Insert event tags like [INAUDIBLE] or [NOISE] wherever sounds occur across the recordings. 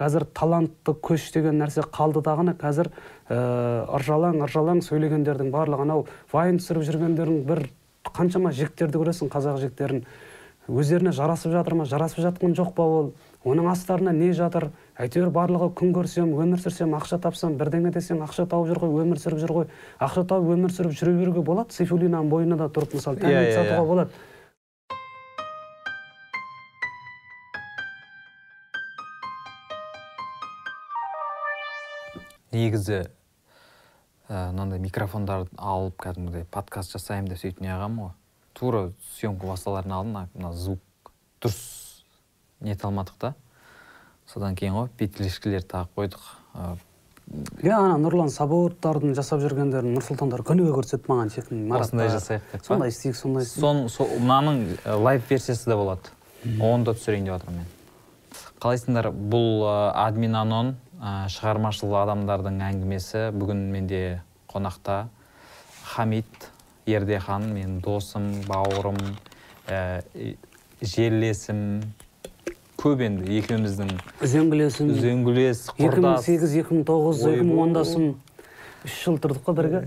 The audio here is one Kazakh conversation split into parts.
қазір талантты көш деген нәрсе қалды дағыны қазір ә, ыржалаң ыржалаң сөйлегендердің барлығы анау вайн түсіріп жүргендердің бір қаншама жігіттерді көресің қазақ жігіттерін. Өздеріне жарасып жатыр ма жарасып жатқан жоқ па ол? Оның астарында не жатыр? Әйтеуір барлығы күн көрсем өмір сүрсем ақша тапсам бірдеңе десең ақша тауып жүр ғой өмір сүріп жүр ғой. Ақша тауып өмір сүріп жүре беруге болады сейфуллинаның бойына да тұрып мысалы тәніңді иә, сатуға иә. болады. Негізі ә, мынандай микрофондарды алып кәдімгідей подкаст жасаймын деп сөйтіп неғылғанмын ғой. Тура съемка басталардың алдын мына- звук дұрыс нете алмадық та. Содан кейін ғой петлишкілерді тағып қойдық. Ә, иә ана нұрлан сабуровтардың жасап жүргендерін нұрсұлтандар күніге көрсетіп маған чекін осындай жасайық деп сондай істейік сондай сон со- мынаның ә, лайв версиясы да болады. Оны да түсірейін деп жатырмын мен. Қалайсыңдар? Бұл ә, админ анон. Ә, шығармашыл адамдардың әңгімесі бүгін менде қонақта. Хамит ердехан менің досым бауырым ә, жерлесім. Көп енді екеуміздің үзеңгілесім. үзеңгілес екі мың құрдас сегіз екі мың тоғыз екі мың ондасым. Үш жыл тұрдық қой бірге.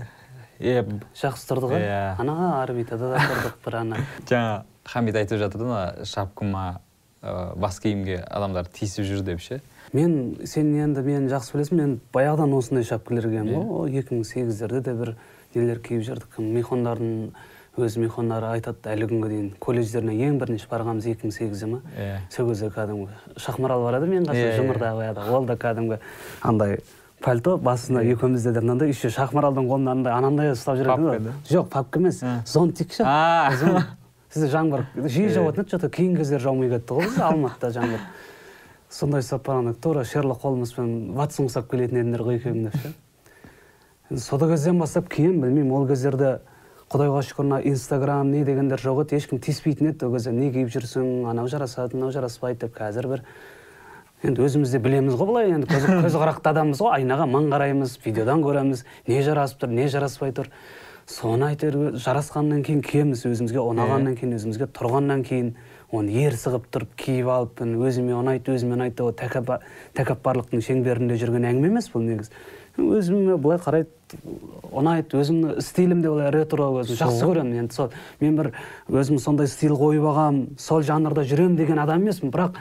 Е жақсы тұрдық Иә. ана орбитада да тұрдық бір ана. [LAUGHS] Жаңа хамит айтып жатыр да шапкама бас киімге адамдар тиісіп жүр деп ше? Мен сен енді мені жақсы білесің мен баяғыдан осындай шапкалар киемін Иә. ғой. Ол екі мың сегіздерде де бір нелер киіп жүрдік. Мейхондардың өз мейхондары айтады әлі күнге дейін колледждеріне ең бірінші барғанымыз екі мың сегізде ма иә. Сол кезде кәдімгі. Шахмарал барады мен қасымда? Иә, иә. қояды ол да кәдімгі андай. пальто басында екеумізде де мынандай еще шахмаралдың қолында андай анандай ұстап жүретін Папка, жоқ папка емес. А. зонтик ше сізде жаңбыр жиі Иә. жауатын еді что то кейінгі кездері жаумай кетті ғой бізде алматыда жаңбыр. Сондай ұстап барғанда тура шерлок холмспен ватсон ұстап келетін едіңдер ғой екеуің деп ше? Сол кезден бастап киемін білмеймін ол кездерде құдайға шүкір мына инстаграм не дегендер жоқ еді ешкім тиіспейтін еді ол кезде. Не киіп жүрсің анау жарасады мынау жараспайды деп қазір бір енді өзіміз де білеміз ғой былай енді көз, көзқарақты адамбыз ғой айнаға мың қараймыз видеодан көреміз не жарасып тұр не жараспай тұр. Соны әйтеуір жарасқаннан кейін киеміз өзімізге ұнағаннан кейін өзімізге тұрғаннан кейін. Оны ерсі қылып тұрып киіп алып өзіме ұнайды өзіме ұнайды ол тәкаппа- тәкаппарлықтың шеңберінде жүрген әңгіме емес бұл негізі өзіме былай қарайды ұнайды өзімнің стилім де былай ретро өзім жақсы көремін енді сол. Мен бір өзім сондай стиль қойып алғанмын сол жанрда жүремін деген адам емеспін. Бірақ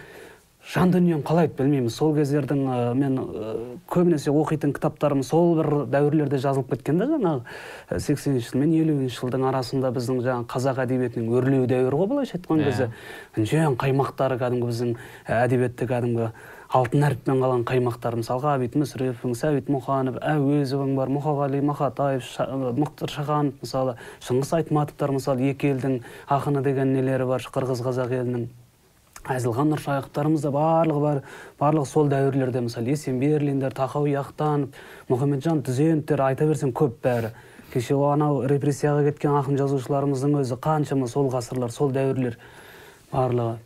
жан дүнием қалайды білмеймін сол кездердің ә, мен ә, көбінесе оқитын кітаптарым сол бір дәуірлерде жазылып кеткен да жаңағы сексенінші жыл мен елуінші жылдың арасында біздің жаңағы қазақ әдебиетінің өрлеу дәуірі ғой былайша айтқан Иә. кезде. Жөн қаймақтары кәдімгі біздің әдебиетте кәдімгі алтын әріппен қалған қаймақтар. Мысалға ғабит мүсірепов сәбит мұқанов әуезовің бар мұқағали мақатаев Ша- мұхтар шаханов мысалы шыңғыс айтматовтар мысалы екі елдің ақыны деген нелері бар қырғыз қазақ елінің. Әзілхан нұршайықовтарымыз да барлығы бар барлығы сол дәуірлерде мысалы есенберлиндер тахауи ахтанов мұхамеджан түзеновтер айта берсем көп бәрі. Кеше анау репрессияға кеткен ақын жазушыларымыздың өзі қаншама сол ғасырлар сол дәуірлер барлығы.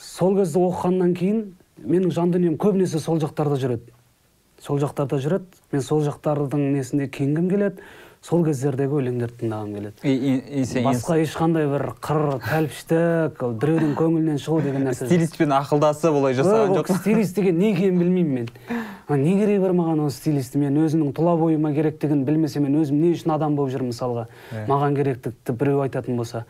Сол кезде оқығаннан кейін менің жан дүнием көбінесе сол жақтарда жүреді. Сол жақтарда жүреді. Мен сол жақтардың несінде киінгім келеді. Сол кездердегі өлеңдерді тыңдағым келеді. Басқа ешқандай бір қыр тәлпіштік біреудің көңілінен шығу деген нәрсе стилистпен ақылдасып олай жасаған жоқ стилист деген не екенін білмеймін мен. Не керегі бар маған ол стилисті? Мен өзімнің тұла бойыма керектігін білмесем мен өзім не үшін адам болып жүрмін мысалға? Маған керектікті біреу айтатын болса.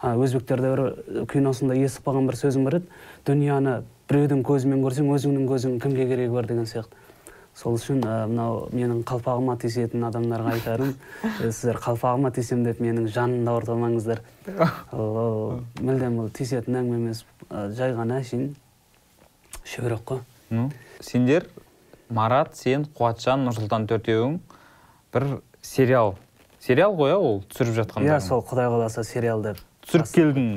Өзбектерде бір киносында естіп қалған бір сөзім бар еді. Дүнияны біреудің көзімен көрсең өзіңнің көзің кімге керегі бар деген сияқты. Сол үшін ә, мынау менің қалпағыма тиісетін адамдарға айтарым ә, [LAUGHS] сіздер қалпағыма тисем деп менің жанымды ауырта алмаңыздар [LAUGHS] ол мүлдем ол тиісетін әңгіме емес ә, жай ғана әшейін. Шүберек қой. Ну сендер марат сен қуатжан нұрсұлтан төртеуің бір сериал. Сериал ғой иә ол түсіріп жатқандар иә сол құдай қаласа сериал деп. Түсіріп келдің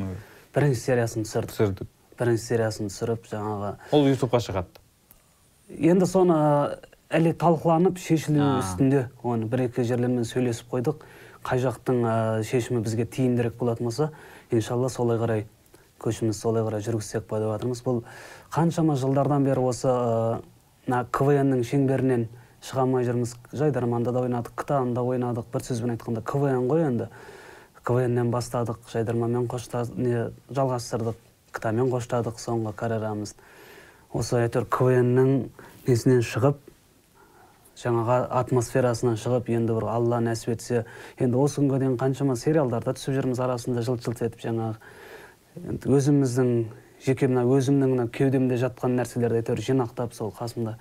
бірінші сериясын түсірдік. Түсірдік. Бірінші сериясын түсіріп жаңағы ол ютубқа шығады. Енді соны әлі талқыланып шешілу үстінде оны бір екі жерлермен сөйлесіп қойдық. Қай жақтың ә, шешімі бізге тиімдірек болатын болса иншалла солай қарай көшіміз солай қарай жүргізсек па деп жатырмыз. Бұл қаншама жылдардан бері осы ә, мына квн ның шеңберінен шыға алмай жүрміз. Жайдарманда да ойнадық кта да ойнадық. Бір сөзбен айтқанда квн ғой енді. Квн нен бастадық жайдарманмен қошта не жалғастырдық. Мен қоштадық соңғы карьерамызды. Осы әйтеуір квннің несінен шығып жаңағы атмосферасынан шығып енді бір алла нәсіп етсе енді осы күнге дейін қаншама сериалдарда түсіп жүрміз арасында жылт жылт етіп жаңағы енді өзіміздің жеке мына өзімнің мына кеудемде жатқан нәрселерді әйтеуір жинақтап сол қасымда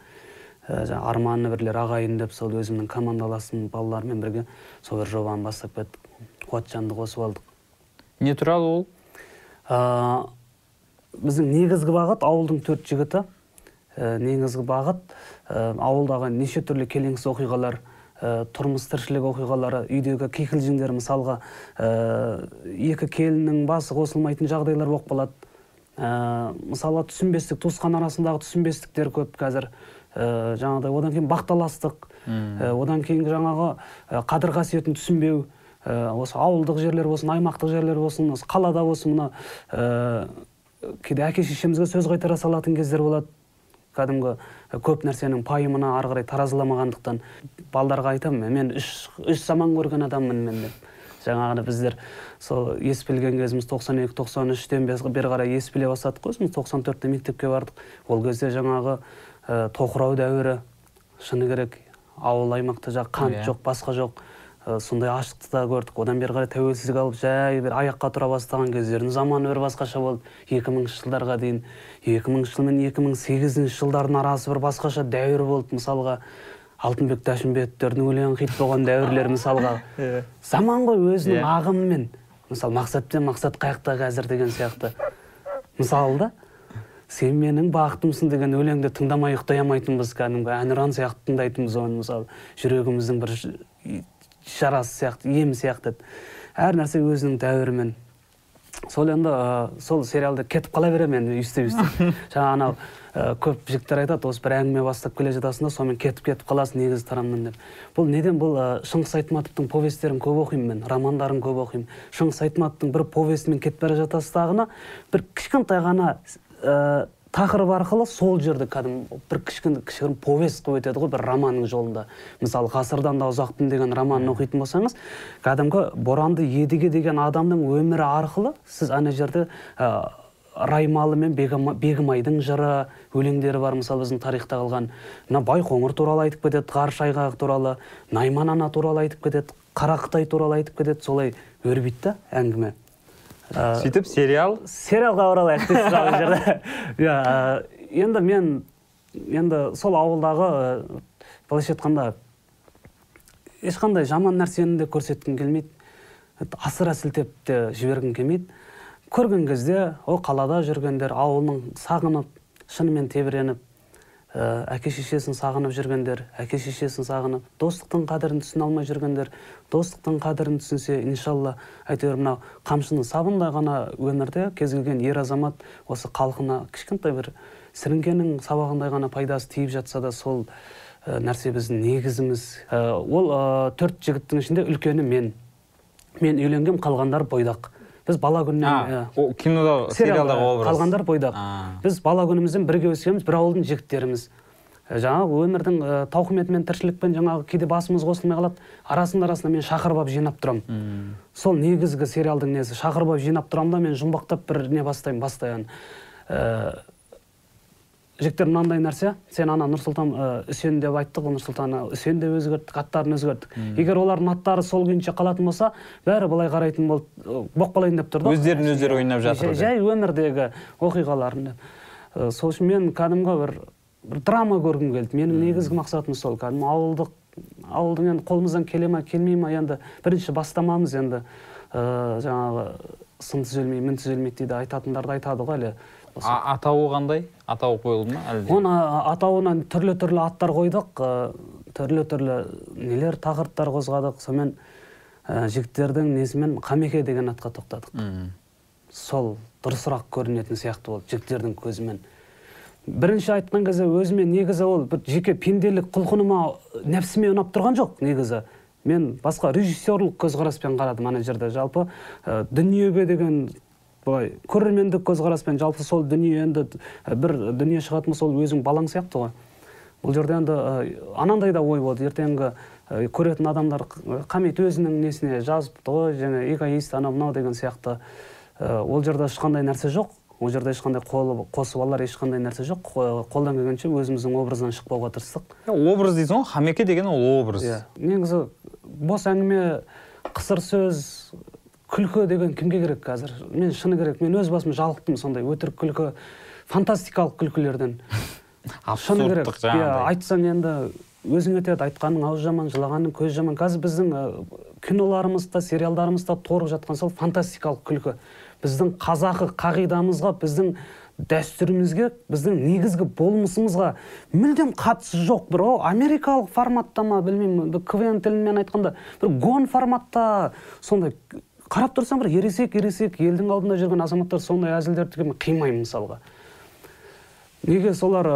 ә, жаңағы арманы бірлер ағайын деп сол өзімнің командаласым балалармен бірге сол бір жобаны бастап кеттік. Қуатжанды қосып алдық. Не туралы ол? Ә, біздің негізгі бағыт ауылдың төрт жігіті. Ә, негізгі бағыт ә, ауылдағы неше түрлі келеңсіз оқиғалар ә, тұрмыс тіршілік оқиғалары үйдегі кикілжіңдер мысалға ә, екі келіннің басы қосылмайтын жағдайлар болып қалады. Ә, мысалға түсінбестік туысқан арасындағы түсінбестіктер көп қазір. Ә, жаңағыдай одан кейін бақталастық. Ә, одан кейін жаңағы ә, қадір қасиетін түсінбеу. Ә, осы ауылдық жерлер болсын аймақтық жерлер болсын осы қалада болсын мына кейде әке шешемізге сөз қайтара салатын кездер болады. Кәдімгі көп нәрсенің пайымына ары қарай таразыламағандықтан балдарға айтамын мен үш, үш заман көрген адаммын мен деп. Жаңағыда біздер сол ес білген кезіміз 92 93-тен бері қарай ес біле бастадық қой өзіміз 94-те мектепке бардық. Ол кезде жаңағы ә, тоқырау дәуірі. Шыны керек ауыл аймақта жаңағы қант Иә. жоқ басқа жоқ. Сондай аштықты да көрдік. Одан бері қарай тәуелсіздік алып жай бір аяққа тұра бастаған кездердің заманы бір басқаша болды. Екі мыңыншы жылдарға дейін екі мыңыншы жыл мен екі мың сегізінші жылдардың арасы бір басқаша дәуір болды мысалға. Алтынбек дәшімбетовтердің өлең хит болған дәуірлер мысалға. [LAUGHS] Заман ғой өзінің Иә. ағымымен. Мысалы мақсат пен мақсат қаяқта қазір деген сияқты. Мысалы да. Сен менің бақытымсың деген өлеңді тыңдамай ұйықтай алмайтынбыз кәдімгі. Әнұран сияқты тыңдайтынбыз оны мысалы. Жүрегіміздің бір жарасы сияқты ем сияқты әр нәрсе өзінің дәуірімен. Сол енді ә, сол сериалды кетіп қала беремін енді өйстіп өйстіп [LAUGHS] жаңағы анау ә, көп жігіттер айтады осы бір әңгіме бастап келе жатасың да сонымен кетіп кетіп қаласың негізі тарамнан деп. Бұл неден бұл ә, шыңғыс айтматовтың повестерін көп оқимын мен романдарын көп оқимын. Шыңғыс айтматовтың бір повесімен кетіп бара жатасыз дағыны бір кішкентай ғана ә, тақырып арқылы сол жерді кәдімгі бір кішкене кішігірім повесть қылып өтеді ғой бір романның жолында. Мысалы ғасырдан да ұзақпын деген романын оқитын болсаңыз кәдімгі боранды едіге деген адамның өмірі арқылы сіз ана жерде ә, раймалы мен бегімайдың жыры өлеңдері бар. Мысалы біздің тарихта қалған мына байқоңыр туралы айтып кетеді ғарыш айғағы туралы найман ана туралы айтып кетеді қарақытай туралы айтып кетеді. Солай өрбиді да әңгіме. Сөйтіп сериал? Сериалға оралайық дейсіз [LAUGHS] жерде. Иә ә, енді мен енді сол ауылдағы ә, былайша айтқанда ешқандай жаман нәрсені де көрсеткім келмейді. Асыра сілтеп те жібергім келмейді. Көрген кезде о қалада жүргендер ауылын сағынып шынымен тебіреніп ә, әке шешесін сағынып жүргендер әке шешесін сағынып достықтың қадірін түсіне алмай жүргендер достықтың қадірін түсінсе иншалла әйтеуір мынау қамшының сабындай ғана өмірде кез келген ер азамат осы халқына кішкентай бір сіріңкенің сабағындай ғана пайдасы тиіп жатса да сол ә, нәрсе біздің негізіміз. Ә, ол ә, төрт жігіттің ішінде үлкені мен. Мен үйленгем қалғандар бойдақ. Біз бала күннен а, иә, о, кинода сериалдағы образ. қалғандар бойдақ біз бала күнімізден бірге өскенбіз бір ауылдың жігіттеріміз. Жаңағы өмірдің ә, тауқыметімен тіршілікпен жаңағы кейде басымыз қосылмай қалады. Арасында арасында мен шақырып алып жинап тұрамын сол негізгі сериалдың несі. Шақырып алып жинап тұрамын да мен жұмбақтап бір не бастаймын бастаймын ә, жігіттер мынандай нәрсе сен ана нұрсұлтан ә, үсен деп айттық ғой нұрсұлтан үсен деп өзгерттік аттарын өзгерттік. Егер олардың аттары сол күйінше қалатын болса бәрі былай қарайтын болды болып қалайын деп тұр да Өздерін өздері ойнап жатыр жай, өмірдегі оқиғаларын деп. Ә, сол үшін мен кәдімгі бір бір драма көргім келді. Менің негізгі мақсатым сол кәдімгі ауылдық ауылдың енді қолымыздан келе ма келмей ма енді бірінші бастамамыз енді ә, жаңағы сын түзелмей мін түзелмейді дейді айтатындарды айтады ғой әлі. Атауы қандай? Атауы қойылды ма әлде? Оны атауына түрлі түрлі аттар қойдық түрлі түрлі нелер тақырыптар қозғадық. Сонымен ә, жігіттердің несімен қамеке деген атқа тоқтадық. Сол дұрысырақ көрінетін сияқты болды жігіттердің көзімен. Бірінші айтқан кезде өзіме негізі ол бір жеке пенделік құлқыныма нәпсіме ұнап тұрған жоқ негізі. Мен басқа режиссерлық көзқараспен қарадым ана жерде жалпы ә, дүниеге деген былай көрермендік көзқараспен жалпы сол дүние енді бір дүние шығатын болса ол өзің балаң сияқты ғой. Бұл жерде енді анандай да ой болды. Ертеңгі көретін адамдар қамит өзінің несіне жазыпты ғой жаңа эгоист анау мынау деген сияқты. Ол жерде ешқандай нәрсе жоқ. Ол жерде ешқандай қосып алар ешқандай нәрсе жоқ. Қо- қолдан келгенше өзіміздің образдан шықпауға тырыстық. Образ дейсің ғой. Хамеке деген ол образ. Иә. Негізі бос әңгіме қысыр сөз күлкі деген кімге керек қазір? Мен шыны керек мен өз басым жалықтым сондай өтірік күлкі фантастикалық күлкілерден. [LAUGHS] Шыны керек. иә айтсаң енді өзің етеді айтқанның аузы жаман жылағанның көзі жаман. Қазір біздің ы, киноларымызда сериалдарымызда торып жатқан сол фантастикалық күлкі. Біздің қазақы қағидамызға біздің дәстүрімізге біздің негізгі болмысымызға мүлдем қатысы жоқ. Бір о америкалық форматта ма білмеймін квн тілімен айтқанда бір гон форматта сондай қарап тұрсаң бір ересек ересек елдің алдында жүрген азаматтар сондай әзілдерді мен қимаймын мысалға. Неге солар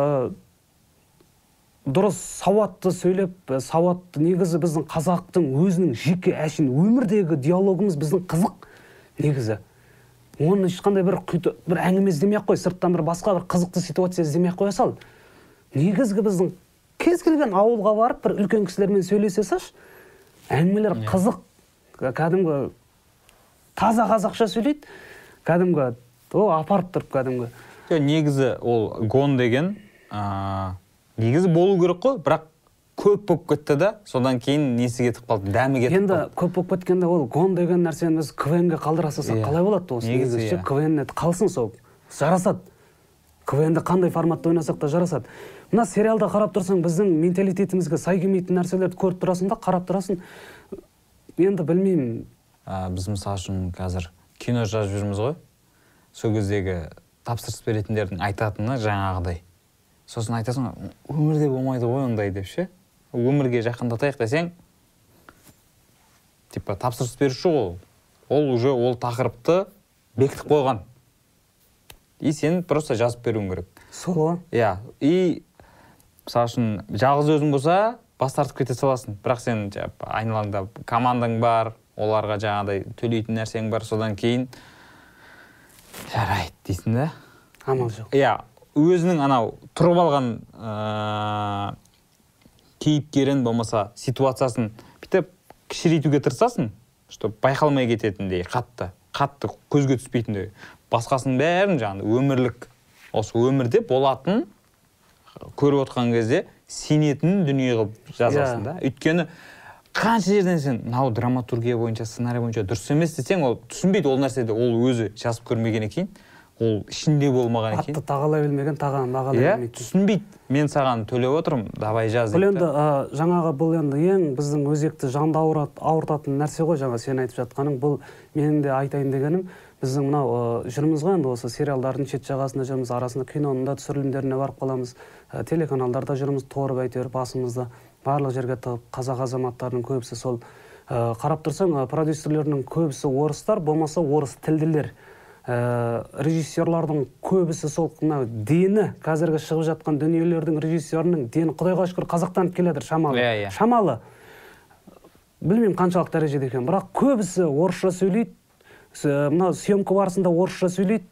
дұрыс сауатты сөйлеп ә, сауатты негізі біздің қазақтың өзінің жеке әшейін өмірдегі диалогымыз біздің қызық негізі. Оны ешқандай бір құйты, бір әңгіме іздемей ақ қой сырттан бір басқа бір қызықты ситуация іздемей ақ қоя сал. Негізгі біздің кез келген ауылға барып бір үлкен кісілермен сөйлесе салшы әңгімелер қызық. Кәдімгі таза қазақша сөйлейді. Кәдімгі о апарып тұрып кәдімгі. Негізі ол гон деген ыыы негізі болу керек қой бірақ көп болып кетті да содан кейін несі кетіп қалды дәмі кетіп енді қалды. көп болып кеткенде ол гон деген нәрсені біз квн ге қалдыра салсақ қалай болады осы Негізі ше иә. квн қалсын сол. Жарасады. квн қандай форматта ойнасақ та жарасады. Мына сериалда қарап тұрсаң біздің менталитетімізге сай келмейтін нәрселерді көріп тұрасың да қарап тұрасың. Енді білмеймін ә, біз мысалы үшін қазір кино жазып жүрміз ғой. Сол кездегі тапсырыс беретіндердің айтатыны жаңағыдай. Сосын айтасың өмірде болмайды ғой ондай деп ше? Өмірге жақындатайық десең типа тапсырыс беруші ол. Ол уже ол тақырыпты бекітіп қойған. И сен просто жазып беруің керек. Сол ғой. Иә. И мысалы үшін жалғыз өзің болса бас тартып кете саласың. Бірақ сен айналаңда командаң бар оларға жаңағыдай төлейтін нәрсең бар содан кейін жарайды дейсің да? Амал жоқ. Иә өзінің анау тұрып алған ыыы кейіпкерін болмаса ситуациясын бүйтіп кішірейтуге тырысасың чтобы байқалмай кететіндей қатты қатты көзге түспейтіндей. Басқасының бәрін жаңағы өмірлік осы өмірде болатын көріп отқан кезде сенетін дүние қылып жазасың Иә. да. Өйткені қанша жерден сен мынау драматургия бойынша сценарий бойынша дұрыс емес десең ол түсінбейді ол нәрседе ол өзі жазып көрмегеннен кейін ол ішінде болмағаннан атты кейін. тағалай білмеген тағаны бағалай иә білмейді түсінбейді. Мен саған төлеп отырмын давай жаз бұл енді ы, жаңағы бұл енді ең біздің өзекті жанды ауырат, ауыртатын нәрсе ғой жаңа сен айтып жатқаның. Бұл менің де айтайын дегенім біздің мынау ы, жүрміз ғой енді осы сериалдардың шет жағасында жүрміз арасында киноның да түсірілімдеріне барып қаламыз. Телеканалдарда жүрміз торып әйтеуір басымызды барлық жерге тығып қазақ азаматтарының көбісі сол ы, қарап тұрсаң ы, продюсерлердің көбісі орыстар болмаса орыс тілділер. Ә, режиссерлардың көбісі сол мына дені қазіргі шығып жатқан дүниелердің режиссерінің дені. Құдайға шүкір қазақтан келе жатыр шамалы. Иә, иә. шамалы. Білмеймін қаншалық дәрежеде екен бірақ көбісі орысша сөйлейді С- мына съемка барысында орысша сөйлейді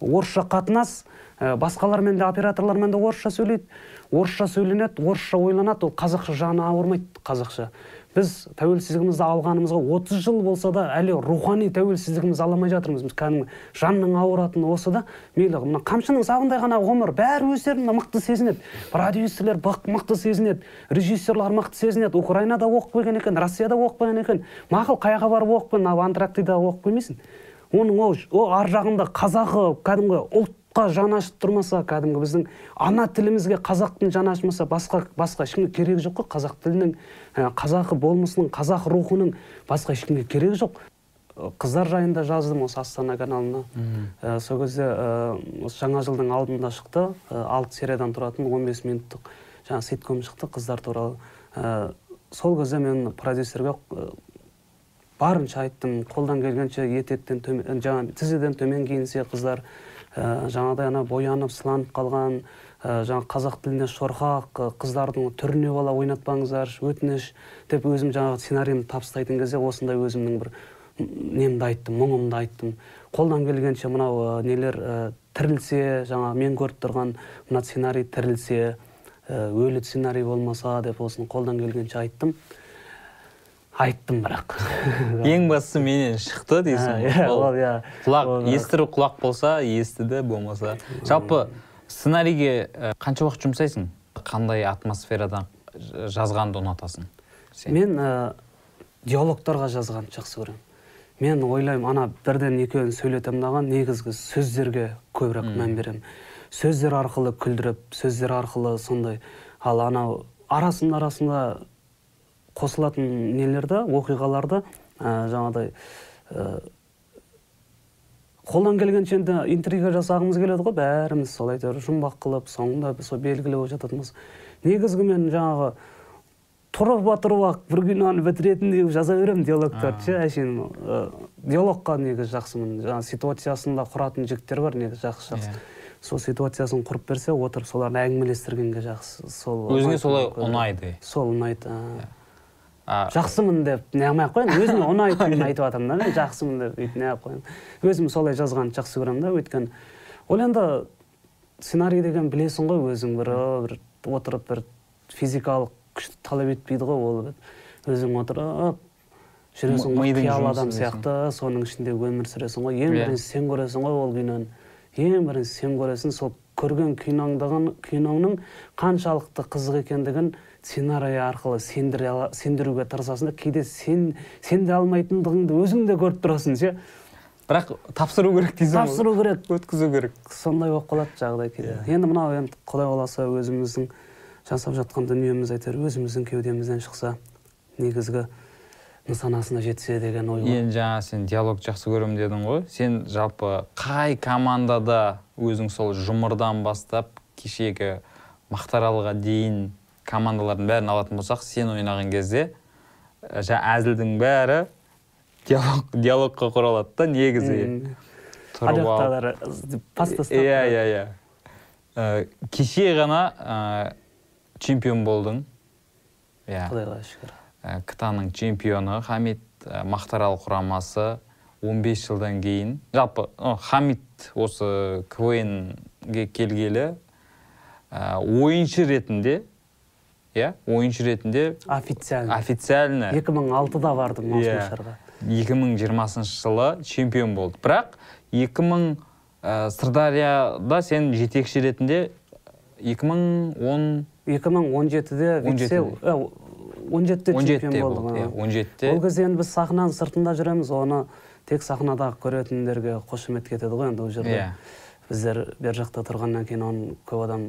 орысша қатынас ә, басқалармен де операторлармен де орысша сөйлейді орысша сөйленеді орысша ойланады. Ол қазақша жаны ауырмайды қазақша. Біз тәуелсіздігімізді алғанымызға 30 жыл болса да әлі рухани тәуелсіздігімізді ала алмай жатырмыз. Біз кәдімгі жанның ауыратыны осы да. Мейлі мына қамшының сабындай ғана ғұмыр. Бәрі өздерін мықты сезінеді. Продюсерлер мықты сезінеді. Режиссерлар мықты сезінеді. Украинада оқып келген екен россияда оқып келген екен. Мақұл қай жаққа барып оқып келдің антарктидада оқып келмейсің. Оның ол ар жағында қазақы кәдімгі ұлтқа жаны ашып тұрмаса кәдімгі біздің ана тілімізге қазақтың жаны ашымаса басқа басқа ешкімге керегі жоқ қой. Қазақ тілінің ә, қазақы болмысының қазақ рухының басқа ешкімге керегі жоқ. Қыздар жайында жаздым осы астана каналына Ә, сол кезде ә, осы жаңа жылдың алдында шықты. Ә, алты сериядан тұратын 15 минуттық жаңа ситком шықты қыздар туралы. Ә, сол кезде мен продюсерге барынша айттым. Қолдан келгенше етектен төмен жаңағы тізеден төмен киінсе қыздар ә, жаңағыдай ана боянып сыланып қалған ә, жаңағы қазақ тіліне шорқақ ә, қыздардың түріне бала ойнатпаңыздар өтініш деп өзім жаңағы сценарийімді табыстайтын кезде осындай өзімнің бір немді айттым мұңымды айттым. Қолдан келгенше мынау ә, нелер ә, тірілсе жаңа мен көріп тұрған мына сценарий тірілсе өлі сценарий болмаса деп осыны қолдан келгенше айттым. Айттым бірақ. [LAUGHS] Ең бастысы менен шықты дейсің ғой. иә Ол иә. құлақ естіру құлақ болса естіді болмаса. Жалпы сценарийге қанша уақыт жұмсайсың? Қандай атмосферада ж- жазғанды ұнатасың сен? Мен ә, диалогтарға жазғанды жақсы көремін. Мен ойлаймын ана бірден екеуін сөйлетемін даған негізгі сөздерге көбірек мән беремін. Сөздер арқылы күлдіріп сөздер арқылы сондай ал анау арасында арасында қосылатын нелерді оқиғаларды ә, жаңағыдай ә, қолдан келгенше енді интрига жасағымыз келеді ғой. Бәріміз сол әйтеуір жұмбақ қылып соңында сол белгілі болып жататынбыз. Негізгі мен жаңағы тұрып отырып ақ бір киноны бітіретіндей қылып жаза беремін диалогтарды. Ше әшейін ы, диалогқа негізі жақсымын жаңағы ситуациясында құратын жігіттер бар негізі жақсы жақсы. Иә. сол ситуациясын құрып берсе отырып соларды әңгімелестіргенге жақсы сол өзіңе солай ұнайды. сол ұнайды а. а, жақсымын деп не қылмай ақ қояйын. Өзіме [LAUGHS] ұнайтынын айтып жатырмын да мен жақсымын деп өйтіп не қылып қояйын. Өзім солай жазғанды жақсы көремін да өйткені ол енді сценарий деген білесің ғой өзің бір бір отырып бір физикалық күшті талап етпейді ғой ол өзің отырып жүресің ғой қиял адам сияқты соның ішінде өмір сүресің ғой. Ең Иә. бірінші сен көресің ғой ол киноны. Ең бірінші сен көресің сол көрген киноңдығын киноңның қаншалықты қызық екендігін сценарий арқылы сендіре сендіруге тырысасың да кейде сен сенде алмайтындығыңды өзің де көріп тұрасың ше бірақ тапсыру керек дейсің ғой. тапсыру керек өткізу керек сондай болып қалады жағдай кейде Иә. енді мынау енді құдай қаласа өзіміздің жасап жатқан дүниеміз әйтеуір өзіміздің кеудемізден шықса негізгі нысанасына жетсе деген ой ғой енді жаңа сен диалог жақсы көремін дедің ғой. Сен жалпы қай командада өзің сол жұмырдан бастап кешегі мақтаралға дейін командалардың бәрін алатын болсақ сен ойнаған кезде ә, жаңа әзілдің бәрі диалог диалогқа құралады да негізі. Пас тастап иә иә иә. Ә, кеше ғана ә, чемпион болдың. Иә. Құдайға шүкір. Ә, ктаның чемпионы хамид ә, мақтарал құрамасы 15 жылдан кейін. Жалпы хамид осы квн-ге келгелі ә, ойыншы ретінде иә ойыншы ретінде официально. Официально. 2006-да бардым Иә. маусымшарға 2020 жылы чемпион болды бірақ 2000 ә, сырдарияда сен жетекші ретінде 2010 2017-де 17-де. вице 17-де 17-те чемпион болды болдым иә а. 17-те ол кезде енді біз сахнаның сыртында жүреміз оны тек сахнадағы көретіндерге қошемет кетеді ғой енді ол жерде. Иә. біздер бер жақта тұрғаннан кейін оны көп адам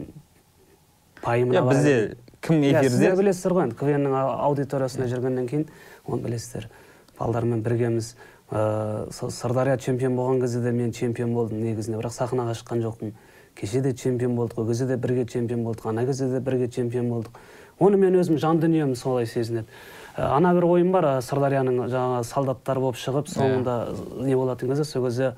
пайымына иә бізде кім иә, эфирде? сіздер білесіздер ғой енді квн аудиториясында жүргеннен кейін оны білесіздер. Балдармен біргеміз. Ыыы сол сырдария чемпион болған кезде де мен чемпион болдым негізінде бірақ сахнаға шыққан жоқпын. Кеше де чемпион болдық ол кезде де бірге чемпион болдық ана кезде де бірге чемпион болдық. Оны мен өзім жан дүнием солай сезінеді. Ә, ана бір ойым бар ә, сырдарияның жаңағы солдаттар болып шығып соңында не болатын кезде сол кезде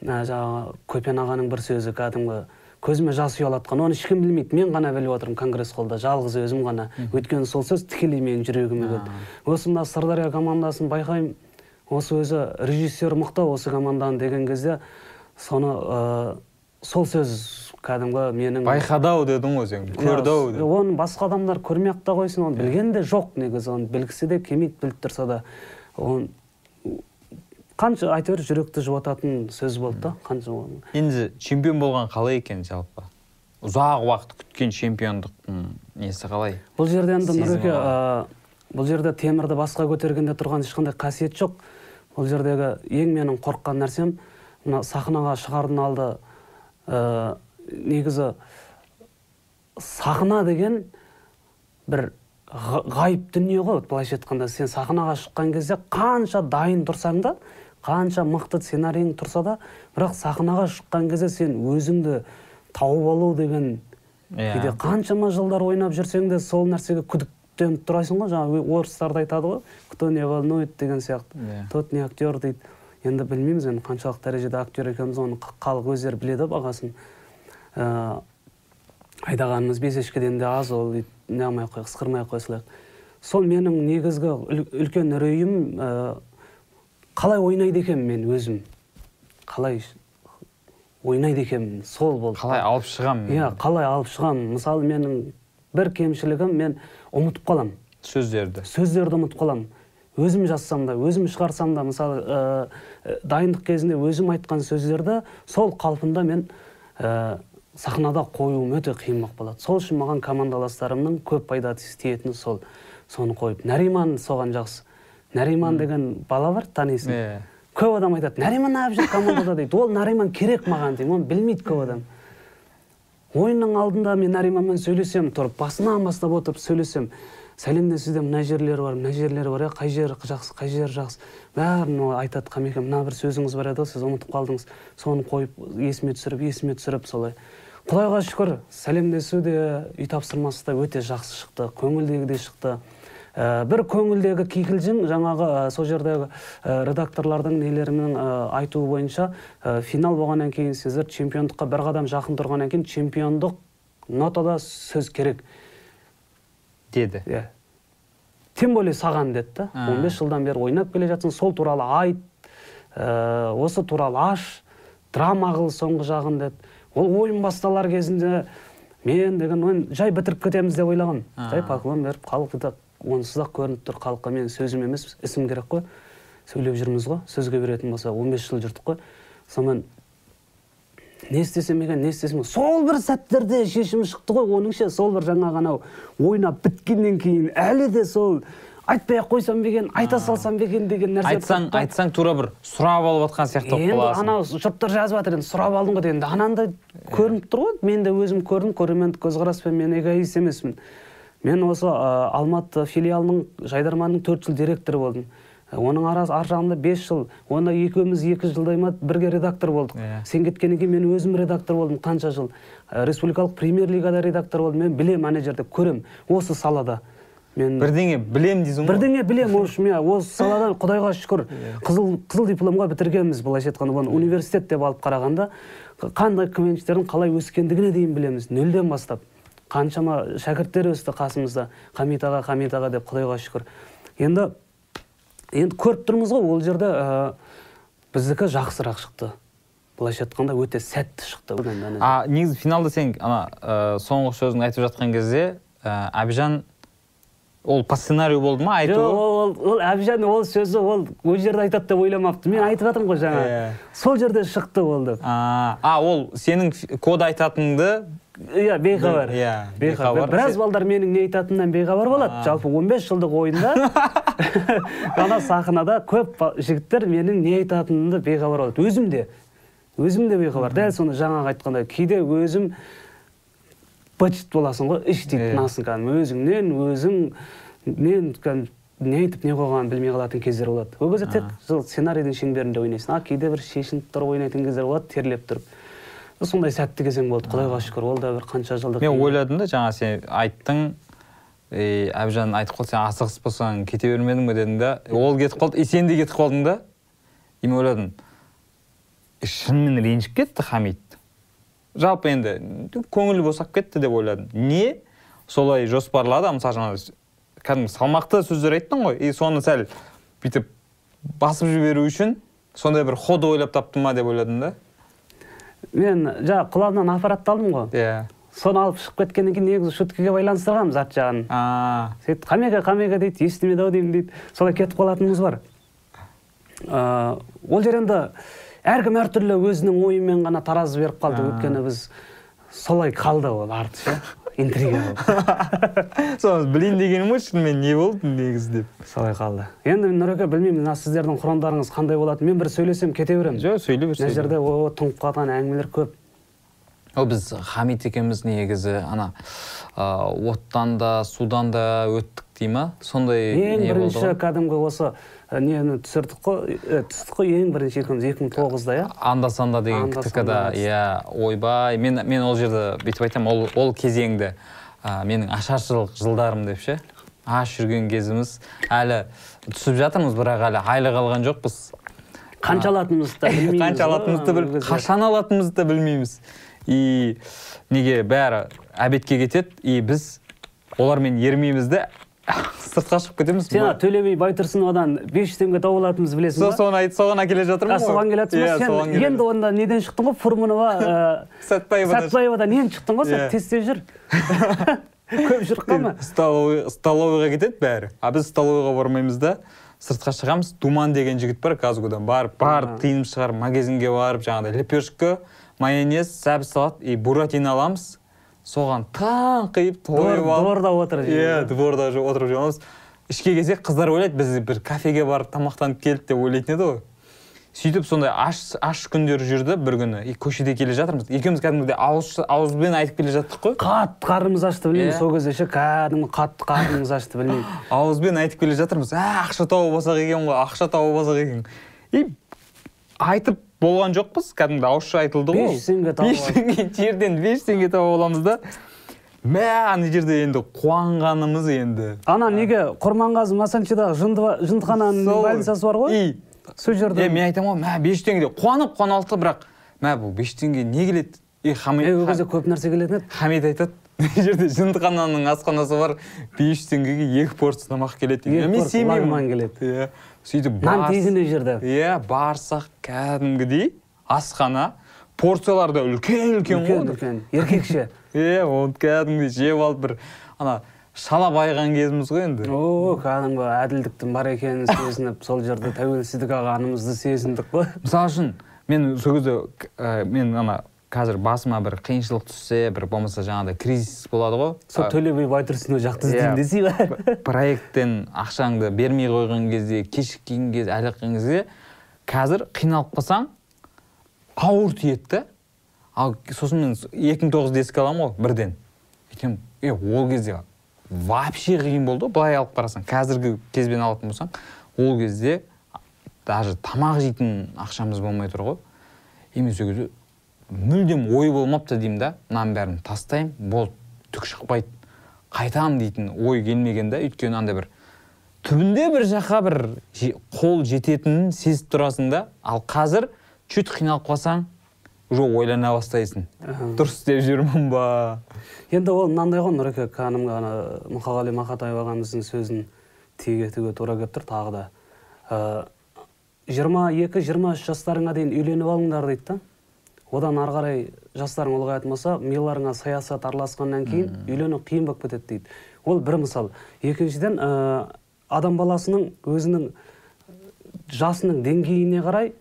ә, жаңағы көпен ағаның бір сөзі кәдімгі көзіме жас ұялатқан оны ешкім білмейді. Мен ғана біліп отырмын конгресс холлда жалғыз өзім ғана. Өйткені сол сөз тікелей менің жүрегіме келді. Осы мына сырдария командасын байқаймын. Осы өзі режиссер мықты осы команданың деген кезде соны ә, сол сөз кәдімгі менің байқады ау дедің ғой сен көрді ау дедің. оны басқа адамдар көрмей ақ та қойсын оны білген де жоқ негізі оны білгісі де келмейді біліп тұрса да. Оны қанша әйтеуір жүректі жұбататын сөз болды да қанша енді чемпион болған қалай екен жалпы? Ұзақ уақыт күткен чемпиондықтың несі қалай? Бұл жерде енді нұреке бұл жерде темірді басқа көтергенде тұрған ешқандай қасиет жоқ. Бұл жердегі ең менің қорыққан нәрсем мына сахнаға шығардың алды ә, негізі сахна деген бір ға- ғайып дүние ғой. Былайша айтқанда сен сахнаға шыққан кезде қанша дайын тұрсаң да қанша мықты сценарийің тұрса да бірақ сахнаға шыққан кезде сен өзіңді тауып алу деген Иә. кейде қаншама жылдар ойнап жүрсең де сол нәрсеге күдіктеніп тұрасың ғой. Жаңағы орыстарда айтады ғой кто не волнует деген сияқты. Иә. тот не актер дейді. Енді білмейміз енді қаншалық дәрежеде актер екеніміз оны халық өздері біледі бағасын. Айдағанымыз бесешкеден де аз ол ит- не қылмай ақ қояйық ысқырмай ақ қоя салайық сол менің негізгі үл- үлкен үрейім ә, қалай ойнайды екенмін мен өзім. Қалай ойнайды екенмін сол болды. Қалай алып шығамын иә қалай алып шығамын мысалы менің бір кемшілігім мен ұмытып қаламын сөздерді. Сөздерді ұмытып қаламын өзім жазсам да өзім шығарсам да мысалы ә, дайындық кезінде өзім айтқан сөздерді сол қалпында мен ә, сахнада қоюым өте қиын болады сол үшін маған командаластарымның көп пайдасы тиетіні сол соны қойып нариман соған жақсы. Нариман деген бала бар танисың. Иә көп адам айтады нариман неғып жүр командада дейді. Ол нариман керек маған деймін оны білмейді көп адам. Ойынның алдында мен нариманмен сөйлесемін тұрып басынан бастап отырып сөйлесемін сәлемде сізде мына жерлері бар мына жерлері бар иә қай жері жақсы қай жері жақсы? Бәрін ол айтады қамеке мына бір сөзіңіз бар еді ғой сіз ұмытып қалдыңыз соны қойып есіме түсіріп есіме түсіріп солай. Құдайға шүкір сәлемдесу де үй тапсырмасы да өте жақсы шықты көңілдегідей шықты. Ә, бір көңілдегі кикілжің жаңағы ә, сол жердегі ә, редакторлардың нелерінің ә, айтуы бойынша ә, финал болғаннан кейін сіздер чемпиондыққа бір қадам жақын тұрғаннан кейін чемпиондық нотада сөз керек. Деді. Иә. Тем более саған деді да. А. 15 жылдан бері ойнап келе жатсың сол туралы айт ә, осы туралы аш драма қыл соңғы жағын деді. Ол ойын басталар кезінде мен деген ойын жай бітіріп кетеміз деп ойлағанмын А. жай поклон беріп халық да онсыз ақ көрініп тұр. Халыққа мен сөзім емес ісім керек қой. Сөйлеп жүрміз ғой сөзге беретін болса 15 жыл жүрдік қой. Сонымен не істесем екен не істесем екен. Сол бір сәттерде шешім шықты ғой. Оның ше сол бір жаңағы анау ойнап біткеннен кейін әлі де сол айтпай ақ қойсам ба екен айта салсам ба екен деген нәрсе айтсаң айтсаң тура бір сұрап алып жатқан сияқты болып енді қаласың. анау жұрттар жазып жатыр енді сұрап алдың ғой дегенде. Анандай көрініп тұр ғой. Мен де өзім көрдім көрермендік көзқараспен мен эгоист емеспін. Мен осы ә, алматы филиалының жайдарманның төрт жыл директоры болдым. Оның арасы ар жағында бес жыл онда екеуміз екі жылдай ма бірге редактор болдық. Иә. сен кеткеннен кейін мен өзім редактор болдым қанша жыл. Республикалық премьер лигада редактор болдым. Мен білемін ана жерде көремін осы салада. Мен бірдеңе білем дейсің ғой. бірдеңе білемін в общем иә осы салада құдайға шүкір [LAUGHS] қызыл қызыл дипломға бітіргенбіз былайша айтқанда. Оны университет деп алып қарағанда қандай квнщиктердің қалай өскендігіне дейін білеміз. Нөлден бастап қаншама шәкірттер өсті қасымызда. Хамит аға хамит аға деп құдайға шүкір. Енді енді көріп тұрмыз ғой ол жерде ә, біздікі жақсырақ шықты. Былайша айтқанда өте сәтті шықты а негізі финалда сен ана ә, соңғы сөзін айтып жатқан кезде ә, әбіжан ол по сценарию болды ма жоқ айту ол ол әбіжан ол сөзі ол ол жерде айтады деп ойламапты. Мен айтып жатырмын ғой жаңа. Иә. сол жерде шықты ол деп. А, а ол сенің код айтатыныңды иә бейхабар. Иә, бейхабар. біраз балдар менің не айтатынымнан бейхабар болады. Жалпы 15 жылдық ойында [LAUGHS] ана сахнада көп жігіттер менің не айтатынымды бейхабар болады. Өзім де. Өзім де бейхабар. Дәл соны жаңағы айтқандай кейде өзім быт боласың ғой іштей Иә. тынасың кәдімгі. Өзіңнен өзің нен кәдімгі не айтып не қойғанын білмей қалатын кездер болады. Ол кезде тек сол сценарийдің шеңберінде ойнайсың. А кейде бір шешініп тұрып ойнайтын кездер болады терлеп тұрып. Сондай сәтті кезең болды құдайға шүкір. Ол да бір қанша жылдық мен ойладым да жаңа сен айттың и әбіжан айтып қалды сен асығыс болсаң кете бермедің бе? дедің да. Ол кетіп қалды и сен де кетіп қалдың да. И мен ойладым «Е, шынымен ренжіп кетті хамит. Жалпы енді көңілі босап кетті деп ойладым. Не солай жоспарлады мысалы жаңағы кәдімгі салмақты сөздер айттың ғой. И соны сәл бүйтіп басып жіберу үшін сондай бір ход ойлап таптың ма деп ойладым да. Мен жаңа құлағымнан аппаратты алдым ғой. Иә. Соны алып шығып кеткеннен кейін негізі шуткаға байланыстырғанбыз арт жағын. Сөйтіп қамеке қамеке дейді естімеді ау деймін дейді. Солай кетіп қалатынымыз бар. Ыыы ол жер енді әркім әртүрлі өзінің ойымен ғана таразы беріп қалды. Өйткені біз солай қалды ол арты ше интрига [LAUGHS] болып соны білейін дегенім ғой шынымен не болды негізі деп. Солай қалды. Енді нұреке білмеймін мына сіздердің хрондарыңыз қандай болады мен бір сөйлесем кете беремін. Жоқ сөйлей бер мына жерде о тұнып қалған әңгімелер көп. Ол біз хамит екеуміз негізі ана ыыы оттан да судан да өттік дей ма? Сондай ең не болды бірінші кәдімгі осы нені түсірдік қой. Түстік қой ең бірінші екеуміз екі мың тоғызда иә? Анда санда деген ктк иә ойбай. Мен мен ол жерде бүйтіп айтамын ол ол кезеңді. Ә, менің ашаршылық жылдарым деп ше. Аш жүрген кезіміз. Әлі түсіп жатырмыз бірақ әлі айлық алған жоқпыз. Қанша алатынымызды да білмейміз [LAUGHS] қанша алатынымызды біл қашан алатынымызды да білмейміз. И неге бәрі обедке кетеді. И біз олармен ермейміз де. Сыртқа шығып кетеміз. Сен төле би байтұрсыновадан бес жүз теңге тауып алатынымызды білесің ба? соны айт соған әкеле жатырмын А, соған келе жатырсың Иә, сен енді онда неден шықтың ғой? Фурманова ә, [LAUGHS] сәтбаевадан сәтбаевадан енді шықтың ғой Иә. сен тез тез жүр. [LAUGHS] Көп жүріп қалма столовый столовыйға кетеді бәрі. А біз столовыйға бармаймыз да сыртқа шығамыз. Думан деген жігіт бар казгодан барып барып тиынымды шығарып магазинге барып жаңағыдай лепешка майонез сәбіз салат и буратино аламыз. Соған таңқиып тойып алып дворда отырып иә дворда отырып жеміз ішке келсек қыздар ойлайды біз бір кафеге барып тамақтанып келдік деп ойлайтын еді ғой. Сөйтіп сондай аш аш күндер жүрді бір күні. И көшеде келе жатырмыз. Екеуміз кәдімгідей ауыз ауызбен айтып келе жаттық қой. Қатты қарнымыз ашты білмеймін. Иә. сол кезде ше кәдімгі қатты қарнымыз ашты білмеймін. [LAUGHS] Ауызбен айтып келе жатырмыз. Ә ақша тауып алсақ екен ғой ақша тауып алсақ екен и айтып болған жоқпыз. Кәдімгі ауызша айтылды ғой. Бес теңге тауып бес теңге жерден бес теңге тауып аламыз да. Мә ана жерде енді қуанғанымыз енді. Ана неге? Құрманғазы масанчидағы жынды жындыхананың больницасы бар ғой? И. Сол жерде. Мен айтамын ғой мә бес теңге. Деп қуанып қуана алдық та бірақ. Мә бұл бес теңге не келеді? И хамид ол кезде көп нәрсе келетін еді. Хамид айтады мына жерде жындыхананың асханасы бар. Бес теңгеге екі порция тамақ келеді. Мен сенбеймін. келеді. иә сөйтіп нан жерде. Иә барсақ кәдімгідей асхана. Порциялар да үлкен үлкен ғой. үлкен. Еркекше [LAUGHS] иә оны кәдімгідей жеп алып бір ана шала байыған кезіміз ғой енді. О кәдімгі әділдіктің бар екенін сезініп сол жерде тәуелсіздік алғанымызды сезіндік қой. Мысалы үшін мен сол кезде мен ана қазір басыма бір қиыншылық түссе бір болмаса жаңағыдай кризис болады ғой. Сол А, төле би байтұрсынов жақты Иә. іздеймін десей ба проекттен ақшаңды бермей қойған кезде кешіккен кезде әлаққан кезде қазір қиналып қалсаң ауыр тиеді да ал сосын мен екі мың тоғызды еске аламын ғой бірден. Е ол кезде вообще қиын болды ғой былай алып қарасаң. Қазіргі кезбен алатын болсаң ол кезде даже тамақ жейтін ақшамыз болмай тұр ғой. И мен сол кезде мүлдем ой болмапты деймін да. Мынаның бәрін тастаймын болды түк шықпайды. Қайтамын дейтін ой келмеген да өйткені андай бір түбінде бір жаққа бір қол жететінін сезіп тұрасың да. Ал қазір чуть қиналып қалсаң уже ойлана бастайсың. Дұрыс істеп жүрмін ба? Енді ол мынандай ғой нұреке кәдімгі ана мұқағали мақатаев ағамыздың сөзін тиек етуге тура келіп тұр тағы да. Жиырма екі жиырма үш жастарыңа дейін үйленіп алыңдар дейді да. Одан ары қарай жастарың ұлғаятын болса миыларыңа саясат араласқаннан кейін үйлену қиын болып кетеді дейді. Ол бір мысал. Екіншіден ә, адам баласының өзінің жасының деңгейіне қарай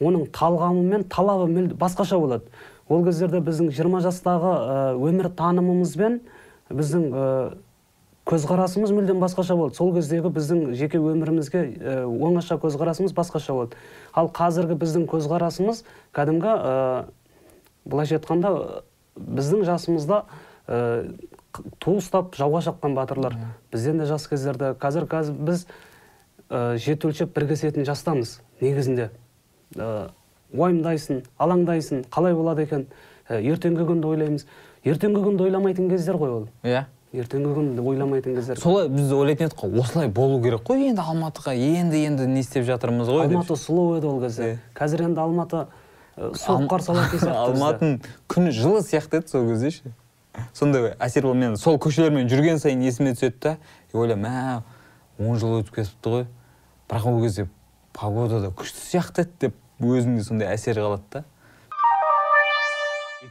оның талғамы мен талабы мүлде басқаша болады. Ол кездерде біздің 20 жастағы ә, өмір танымымыз бен біздің ә, көзқарасымыз мүлдем басқаша болды. Сол кездегі біздің жеке өмірімізге ә, оңаша көзқарасымыз басқаша болды. Ал қазіргі біздің көзқарасымыз кәдімгі ә, былайша айтқанда ә, біздің жасымызда ә, ту ұстап жауға шапқан батырлар. Бізден де жас кездерде. Қазір қазір біз ә, жеті өлшеп бір кесетін жастамыз негізінде. Ә, уайымдайсың алаңдайсың қалай болады екен? Ә, ертеңгі күнді ойлаймыз. Ертеңгі күнді ойламайтын кездер ғой ол. Иә. Ертеңгі күнді ойламайтын кездер солай біз ойлайтын едік қой осылай болу керек қой. Енді алматыға енді енді не істеп жатырмыз ғой алматы сұлу еді ол кезде. Қазір енді алматы суық қарсы алатын [LAUGHS] сияқты. Алматының күні жылы сияқты еді сол кезде ше. Сондай әсер болды мен сол көшелермен жүрген сайын есіме түседі да. И ойлаймын мә он жыл өтіп кетіпті ғой бірақ ол кезде погода да күшті сияқты еді деп өзімде сондай әсер қалады да.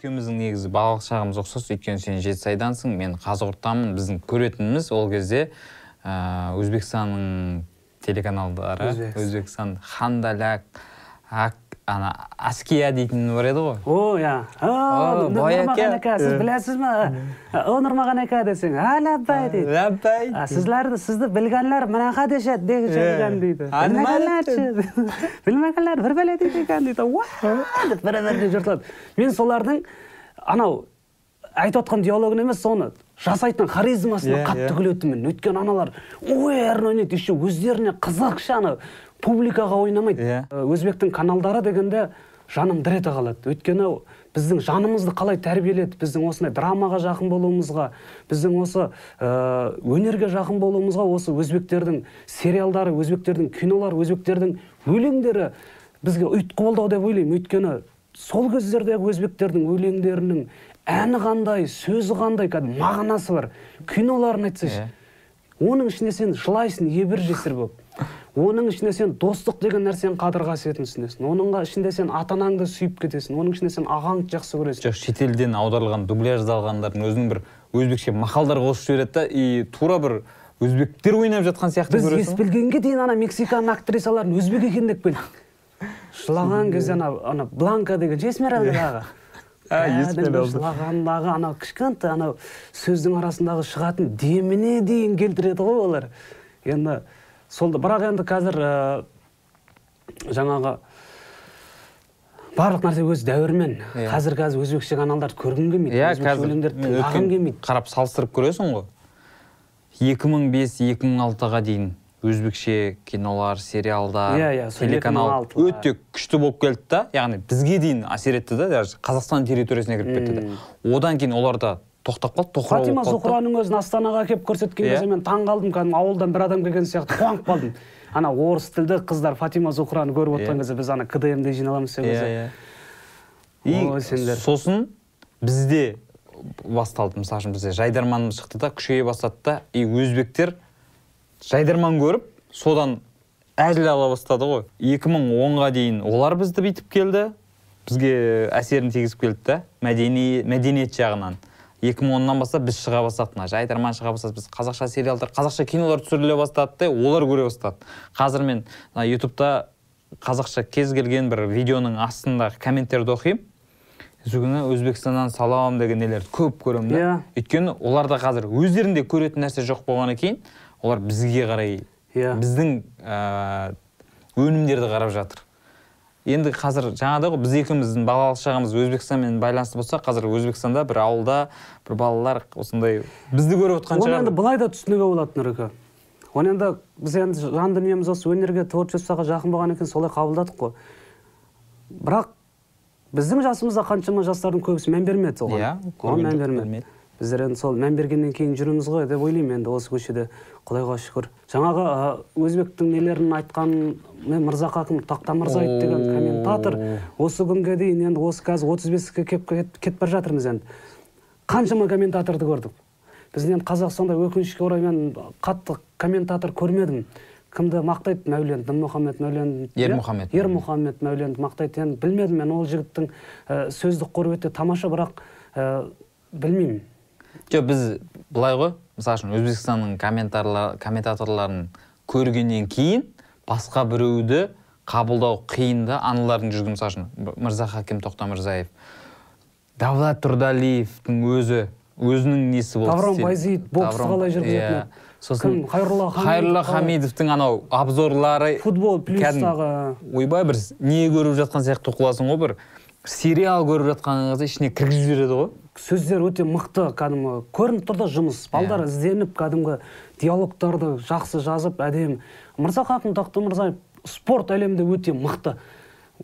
Екеуміздің негізі балалық шағымыз ұқсас өйткені сен жетісайдансың мен қазығұрттанмын біздің көретініміз ол кезде ыыы өзбекстанның телеканалдары Өзбекс. өзбекстан хандаляк ана аския дейтін бар еді ғой о иә О, Баяке. нұрмаған ака сіз білесіз ма. О нұрмаған ака десең а ләббай дейді ләббай сіздерді сізді білгенлер мынақа дешеді Иә. деген дейді білмегенлер бір бәле дейді екен дейді деп бір біріне жыртылады мен солардың анау айтып отқан диалогын емес соны жасайтын харизмасына қатты күлетінмін өйткені аналар ойнап ойнайды еще өздеріне қызық ше ана публикаға ойнамайды. Иә. Ә, өзбектің каналдары дегенде жаным дір ете қалады. Өйткені біздің жанымызды қалай тәрбиеледі? Біздің осындай драмаға жақын болуымызға біздің осы ә, өнерге жақын болуымызға осы өзбектердің сериалдары өзбектердің кинолары өзбектердің өлеңдері бізге ұйытқы болды ау деп ойлаймын. Өйткені сол кездердегі өзбектердің өлеңдерінің әні қандай сөзі қандай кәдімгі мағынасы бар. Киноларын айтсайшы Иә. оның ішінде сен жылайсың ебір жесір болып. Оның ішінде сен достық деген нәрсенің қадір қасиетін түсінесің. Оның ішінде сен ата анаңды сүйіп кетесің. Оның ішінде сен ағаңды жақсы көресің. Жоқ шетелден аударылған дубляждалғандардың өзінің бір өзбекше мақалдар қосып жібереді да и тура бір өзбектер ойнап жатқан сияқты біз ес білгенге дейін ана мексикан актрисаларын өзбек екен деп келдік жылаған кезде ана ана бланка деген ше эсмералда дағы А, Эсмералда. жылағандағы анау кішкентай анау сөздің арасындағы шығатын деміне дейін келтіреді ғой олар. Енді сол бірақ енді қазір ә, жаңағы барлық нәрсе өз дәуірімен. Иә. қазір қазір өзбекше каналдарды көргім келмейді иә қазір тыңдағым келмейді. қарап салыстырып көресің ғой. 2005-2006-ға дейін өзбекше кинолар сериалдар Иә, иә, телеканал 2006 өте күшті болып келді да. Яғни бізге дейін әсер етті да даже қазақстан территориясына кіріп кетті да. Одан кейін олар да тоқтап қалды тоқырау фатима зухраның өзін астанаға әкеліп көрсеткен Иә. кезде мен таң қалдым кәдімгі ауылдан бір адам келген сияқты қуанып қалдым ана орыс тілді қыздар фатима зухраны көріп отырған Иә. кезде біз ана кдмде жиналамыз сол кезде иә Ой, и сендер. сосын бізде басталды мысалы үшін бізде жайдарманымыз шықты да күшейе бастады да и өзбектер жайдарман көріп содан әзіл ала бастады ғой 2010-ға дейін олар бізді бүйтіп келді бізге әсерін тигізіп келді да мәдени мәдениет жағынан 2010-нан бастап біз шыға бастадық мына жайдарман шыға бастады біз қазақша сериалдар қазақша кинолар түсіріле бастады да олар көре бастады. Қазір мен мына ютубта қазақша кез келген бір видеоның астындағы комменттерді оқимын. Сол күні өзбекстаннан салам деген нелерді көп көремін да. Иә. өйткені оларда қазір өздерінде көретін нәрсе жоқ болғаннан кейін олар бізге қарай Иә. біздің ә, өнімдерді қарап жатыр. Енді қазір жаңағыдай ғой біз екеуміздің балалық шағымыз өзбекстанмен байланысты болса қазір өзбекстанда бір ауылда бір балалар осындай бізді көріп отқан оны шығар. енді былай да түсінуге болады нұреке оны енді біз енді жан дүниеміз осы өнерге творчествоға жақын болғаннан кейін солай қабылдадық қой. Бірақ біздің жасымызда қаншама жастардың көбісі мән бермеді оған. Иә, оған көрген мән бермеді. Біздер енді сол мән бергеннен кейін жүрміз ғой деп ойлаймын енді осы көшеде құдайға шүкір. Жаңағы өзбектің нелерін айтқан мен мырзахакім тоқтамырзаев деген комментатор осы күнге дейін енді осы қазір отыз беске келіп кет- кетіп бара жатырмыз енді. Қаншама комментаторды көрдік. Біз енді қазақстанда өкінішке орай мен қатты комментатор көрмедім. Кімді мақтайды? Мәулен дінмұхаммед мәулен Ермұхамед. ермұхаммед. Мәуленді мақтайды енді білмедім мен ол жігіттің ә, сөздік қоры өте тамаша бірақ ә, білмеймін. Жоқ біз былай ғой мысалы үшін өзбекстанның комментаторларын көргеннен кейін басқа біреуді қабылдау қиын да аналардың жүрген мысалы үшін мырзахаким тоқтамырзаев давлат тұрдалиевтің өзі өзінің несі болды Даврон. Байзейд боксты қалай жүргізетін иә. сосын қалай? хамидовтың анау обзорлары футбол плюстағы ойбай бір не көріп жатқан сияқты қыласың ғой бір сериал көріп жатқаныңызды ішіне кіргізіп жібереді ғой. Сөздер өте мықты кәдімгі. Көрініп тұр да жұмыс. Балдар ізденіп кәдімгі диалогтарды жақсы жазып әдемі. Мырзахакім тоқтамырзаев спорт әлемінде өте мықты.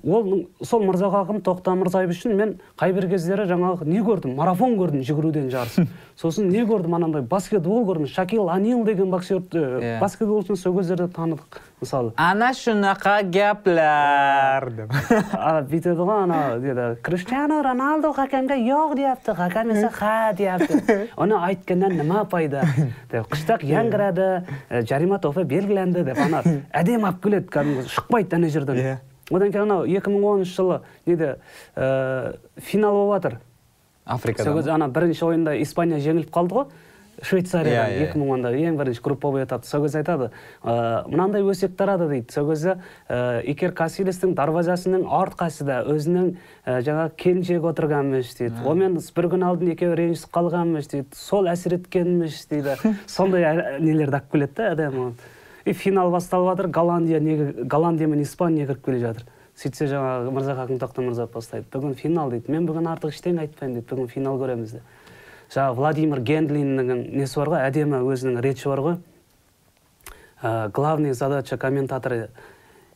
Ол сол мырзахакім тоқтамырзаев үшін мен қай бір кездері жаңағы не көрдім? Марафон көрдім жүгіруден жарыс. [LAUGHS] Сосын не көрдім анандай? Баскетбол көрдім. Шакил анил деген боксерді Иә. баскетболшыны сол кездерде таныдық мысалы. Ана шунақа гәпләр деп. [LAUGHS] Бүйтеді ғой ана деді. Криштиану роналду хакемге жоқ deyapti хакем esa ha deyapti оны айтқаннан нема пайда. Деп қыштақ яңғырады ә, жарима тофы белгіленді деп ана [LAUGHS] әдемі алып келеді кәдімгі шықпайды ана жерден. Иә. Одан кейін анау екі мың оныншы жылы неде ә, финал болып жатыр. Африкада сол кезде ана бірінші ойында испания жеңіліп қалды ғой. Швейцариядан Иә, иә, екі мың онда ең бірінші групповой этап сол кезде айтады ә, мынандай өсек тарады дейді. Сол кезде ә, икер касилестің дарвазасының арт қасында өзінің ә, жаңағы келіншегі отырғанмыш дейді. Онымен бір күн алдын екеуі ренжісіп қалғанмыш дейді. Сол әсер еткенміш дейді. [LAUGHS] Сондай нелерді алып келеді да әдемі и финал басталып жатыр. Голландия неге голландия мен испания кіріп келе жатыр. Сөйтсе жаңағы мырзахакім тоқтамырзаев бастайды. Бүгін финал дейді. Мен бүгін артық ештеңе айтпаймын дейді. Бүгін финал көреміз деп жаңағы владимир гендлиннің несі бар ғой? Әдемі өзінің речі бар ғой? Ә, главная задача комментатора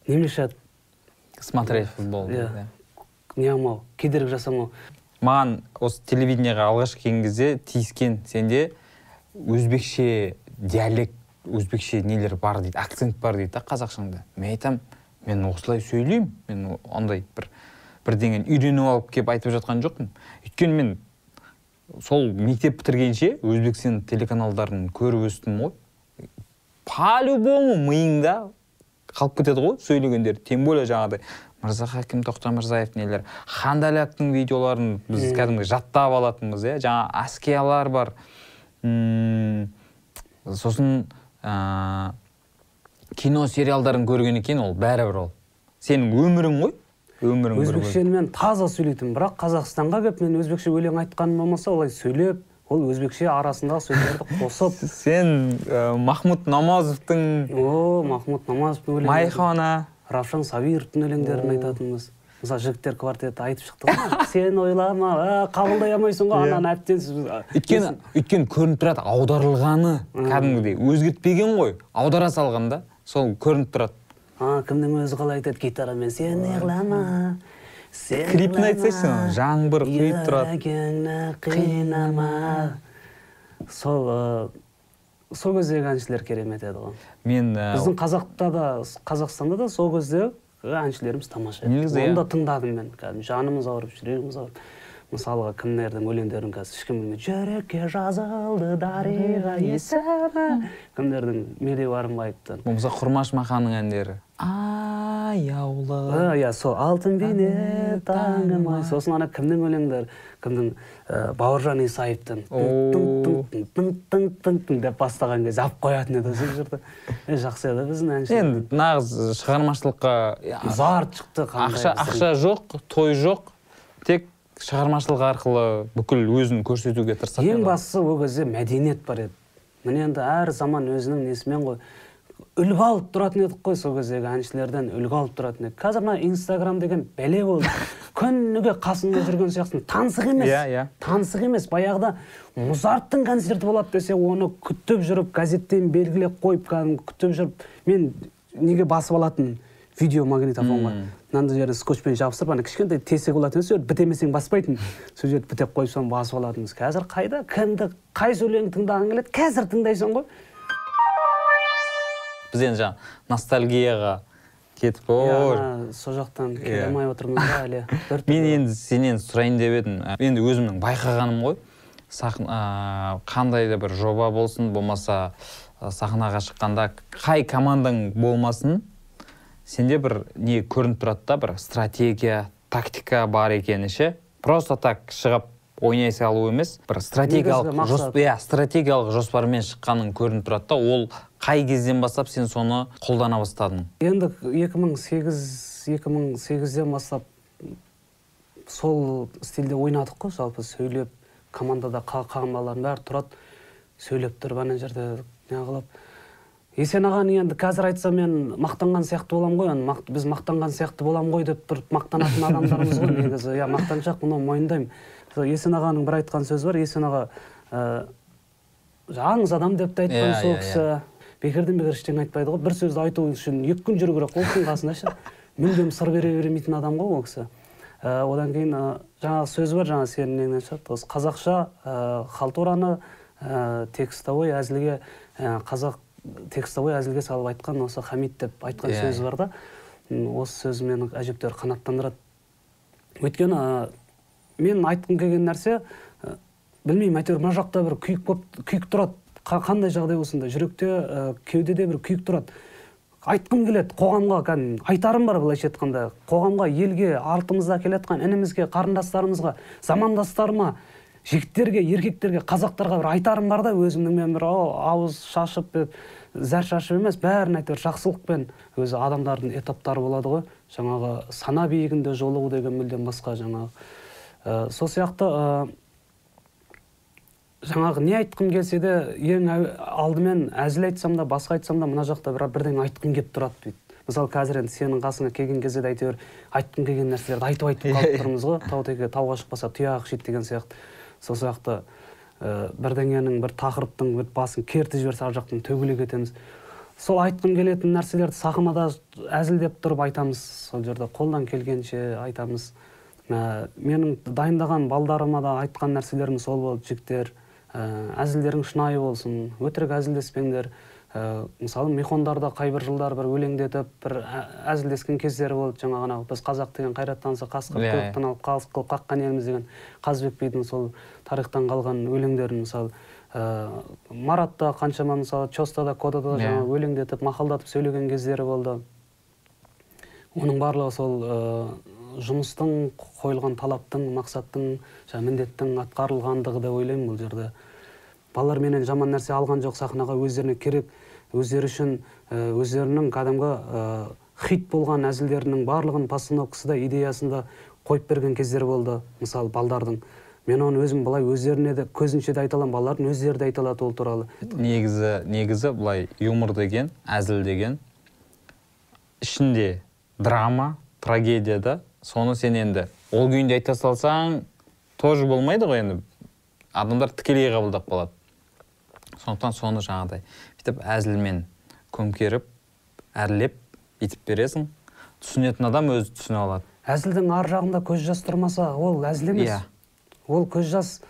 не мешать смотреть футбол иә. не қылмау кедергі жасамау. Маған осы телевидениеға алғаш келген кезде тиіскен сенде өзбекше диалект өзбекше нелер бар дейді акцент бар дейді да қазақшаңда. Мен айтамын мен осылай сөйлеймін мен ондай бір бірдеңені үйреніп алып келіп айтып жатқан жоқпын. Өйткені мен сол мектеп бітіргенше өзбекстан телеканалдарын көріп өстім ғой. По любому миыңда қалып кетеді ғой сөйлегендер. Тем более жаңағыдай мырзахаким тоқтамырзаев нелер хандаляктың видеоларын біз кәдімгі жаттап алатынбыз иә. Жаңа аскиялар бар. Сосын ә, кино сериалдарын көргеннен кейін ол бәрібір ол. Сенің өмірің ғой? Өмірің өзбекшені мен таза сөйлейтінмін бірақ қазақстанға келіп мен өзбекше өлең айтқаным болмаса олай сөйлеп ол өзбекше арасындағы сөздерді қосып. [LAUGHS] Сен ә, махмұд намазовтың о махмұд намазовтың өлеңдері майхана. Равшан сабировтың өлеңдерін айтатынбыз. Мысалы жігіттер квартеті айтып шықты ғой. Сен ойлама ә, қабылдай алмайсың ғой Иә. ананы әбден өйткені өйткені көрініп тұрады аударылғаны кәдімгідей. Өзгертпеген ғой аудара салған да сол көрініп тұрады. А кімнің өзі қалай айтады? Гитарамен сен неғылама сен Клипін айтсайшы, жаңбыр құйып тұрады. қинама сол сол кездегі әншілер керемет еді ғой. Мен біздің қазақта да қазақстанда да сол кездегі әншілеріміз тамаша Негізі, оны иә. да тыңдадым мен кәдімгі жанымыз ауырып жүрегіміз ауырып мысалға кімдердің өлеңдерін қазір ешкім білмейді. Жүрекке жазылды дариға есімі кімдердің медеу арынбаевтың болмаса құрмаш маханның әндері. Аяулы А, иә сол алтын бейнет таңым ай сосын ана кімнің өлеңдері? Кімнің ә, бауыржан исаевтың деп бастаған кезде алып қоятын еді сол жерде е, жақсы еді біздің әншілер енді нағыз шығармашылыққа зар шықты ақша ақша жоқ той жоқ. Тек шығармашылық арқылы бүкіл өзін көрсетуге тырысады ең бастысы ол кезде мәдениет бар еді. Міне енді әр заман өзінің несімен ғой. Үлгі алып тұратын едік қой сол кездегі әншілерден үлгі алып тұратын едік. Қазір мына инстаграм деген бәле болды. [LAUGHS] Күніге қасыңда жүрген сияқтысың. Таңсық емес. Иә, иә. таңсық емес. Баяғыда музарттың концерті болады десе оны күтіп жүріп газеттен белгілеп қойып кәдімгі күтіп жүріп мен неге басып алатын видео магнитофонға мынандай жерде скотчпен жабыстырып ана кішкентай тесік болатын сол жерді бітемесең баспайтын сол жерді бітеп қойып соны басып алатынбыз. Қазір қайда? Кімді қай өлеңді тыңдағың келеді? Қазір тыңдайсың ғой. Біз енді жаңа ностальгияға кетіп Иә, ой. сол жақтан келе Иә. алмай отырмыз да әлі. [LAUGHS] Мен енді сенен сұрайын деп едім. Енді өзімнің байқағаным ғой. Қандай да бір жоба болсын болмаса сахнаға шыққанда қай командаң болмасын сенде бір не көрініп тұрады да бір стратегия тактика бар екені ше просто так шығып ойнай салу емес бір стратегиялық Негізгі мақсат. жос- иә стратегиялық жоспармен шыққаның көрініп тұрады да ол қай кезден бастап сен соны қолдана бастадың? Енді 2008 2008-ден бастап сол стильде ойнадық қой жалпы сөйлеп командада қа- қалған балалардың бәрі тұрады сөйлеп тұрып ана жерде неғылып есен ағаны енді қазір айтсам мен мақтанған сияқты боламын ғой мақ- біз мақтанған сияқты боламын ғой деп тұрып мақтанатын адамдармыз ғой негізі. Иә мақтаншақ мұны мойындаймын. Есен ағаның бір айтқан сөзі бар есен аға ә, аңыз адам деп те айтқан Иә, сол иә, кісі бекерден бекер ештеңе айтпайды ғой. Бір сөзді айту үшін екі күн жүру керек қой кісінің қасында ше? Мүлдем сыр бере бермейтін адам ғой ол кісі. Ә, одан кейін ә, жаңағы сөз бар жаңа сенің неңнен шығады осы қазақша ә, халтураны ә, текстовой әзілге ә, қазақ текстовой әзілге салып айтқан осы хамид деп айтқан Иә, сөзі бар да. Осы сөзі мені әжептәуір қанаттандырады. Өйткені ә, мен айтқым келген нәрсе ә, білмеймін әйтеуір мына жақта бір күйік болып күйік тұрады. Қа- қандай жағдай болсын да жүректе ә, кеудеде бір күйік тұрады. Айтқым келеді қоғамға кәдімгі айтарым бар былайша айтқанда. Қоғамға елге артымызда келе жатқан інімізге қарындастарымызға замандастарыма жігіттерге еркектерге қазақтарға бір айтарым бар да өзімнің мен бір «Ау, ауыз шашып деп зәр шашып емес бәрін әйтеуір жақсылықпен өзі адамдардың этаптары болады ғой. Жаңағы сана биігінде жолығу деген мүлдем басқа жаңағы. Ә, сол сияқты ә, жаңағы не айтқым келсе де ең әу- алдымен әзіл айтсам да басқа айтсам да мына жақта бір бірдеңе айтқым келіп тұрады дейді. Мысалы қазір енді сенің қасыңа келген кезде де әйтеуір айтқым келген нәрселерді айтып айтып қалып тұрмыз ғой. [LAUGHS] Тау теке тауға шықпаса тұяғы қышиды деген сияқты. Сол сияқты ә, бірдеңенің бір тақырыптың бір басын кертіп жіберсе ар жақтан төгіле кетеміз. Сол айтқым келетін нәрселерді сахнада әзілдеп тұрып айтамыз. Сол жерде қолдан келгенше айтамыз. Ә, менің дайындаған балдарыма да айтқан нәрселерім сол болды жігіттер. Ә, әзілдерің шынайы болсын өтірік әзілдеспеңдер. Ә, мысалы михондарда қай бір жылдар бір өлеңдетіп бір әзілдескен кездері болды. Жаңағы анау біз қазақ деген қайрат танысы қасқыр Иә, көктен алып қалыс қылып қаққан елміз деген қазыбек бидің сол тарихтан қалған өлеңдерін мысалы ә, маратта қаншама мысалы чостада кодада да Иә. жаңағы өлеңдетіп мақалдатып сөйлеген кездері болды. Оның барлығы сол ә, жұмыстың қойылған талаптың мақсаттың жаңағы міндеттің атқарылғандығы деп ойлаймын бұл жерде. Балалар менен жаман нәрсе алған жоқ сахнаға өздеріне керек. Өздері үшін ә, өздерінің кәдімгі ә, хит болған әзілдерінің барлығын постановкасында идеясында қойып берген кездер болды мысалы балдардың. Мен оны өзім былай өздеріне де көзінше де айта аламын балалардың өздері де айта алады ол туралы. Негізі негізі былай юмор деген әзіл деген ішінде драма трагедия да соны сен енді ол күйінде айта салсаң тоже болмайды ғой енді. Адамдар тікелей қабылдап қалады. Сондықтан соны жаңағыдай бүйтіп әзілмен көмкеріп әрлеп бүйтіп бересің. Түсінетін адам өзі түсіне алады. Әзілдің ар жағында көз жас тұрмаса ол әзіл емес. Иә. ол көз жас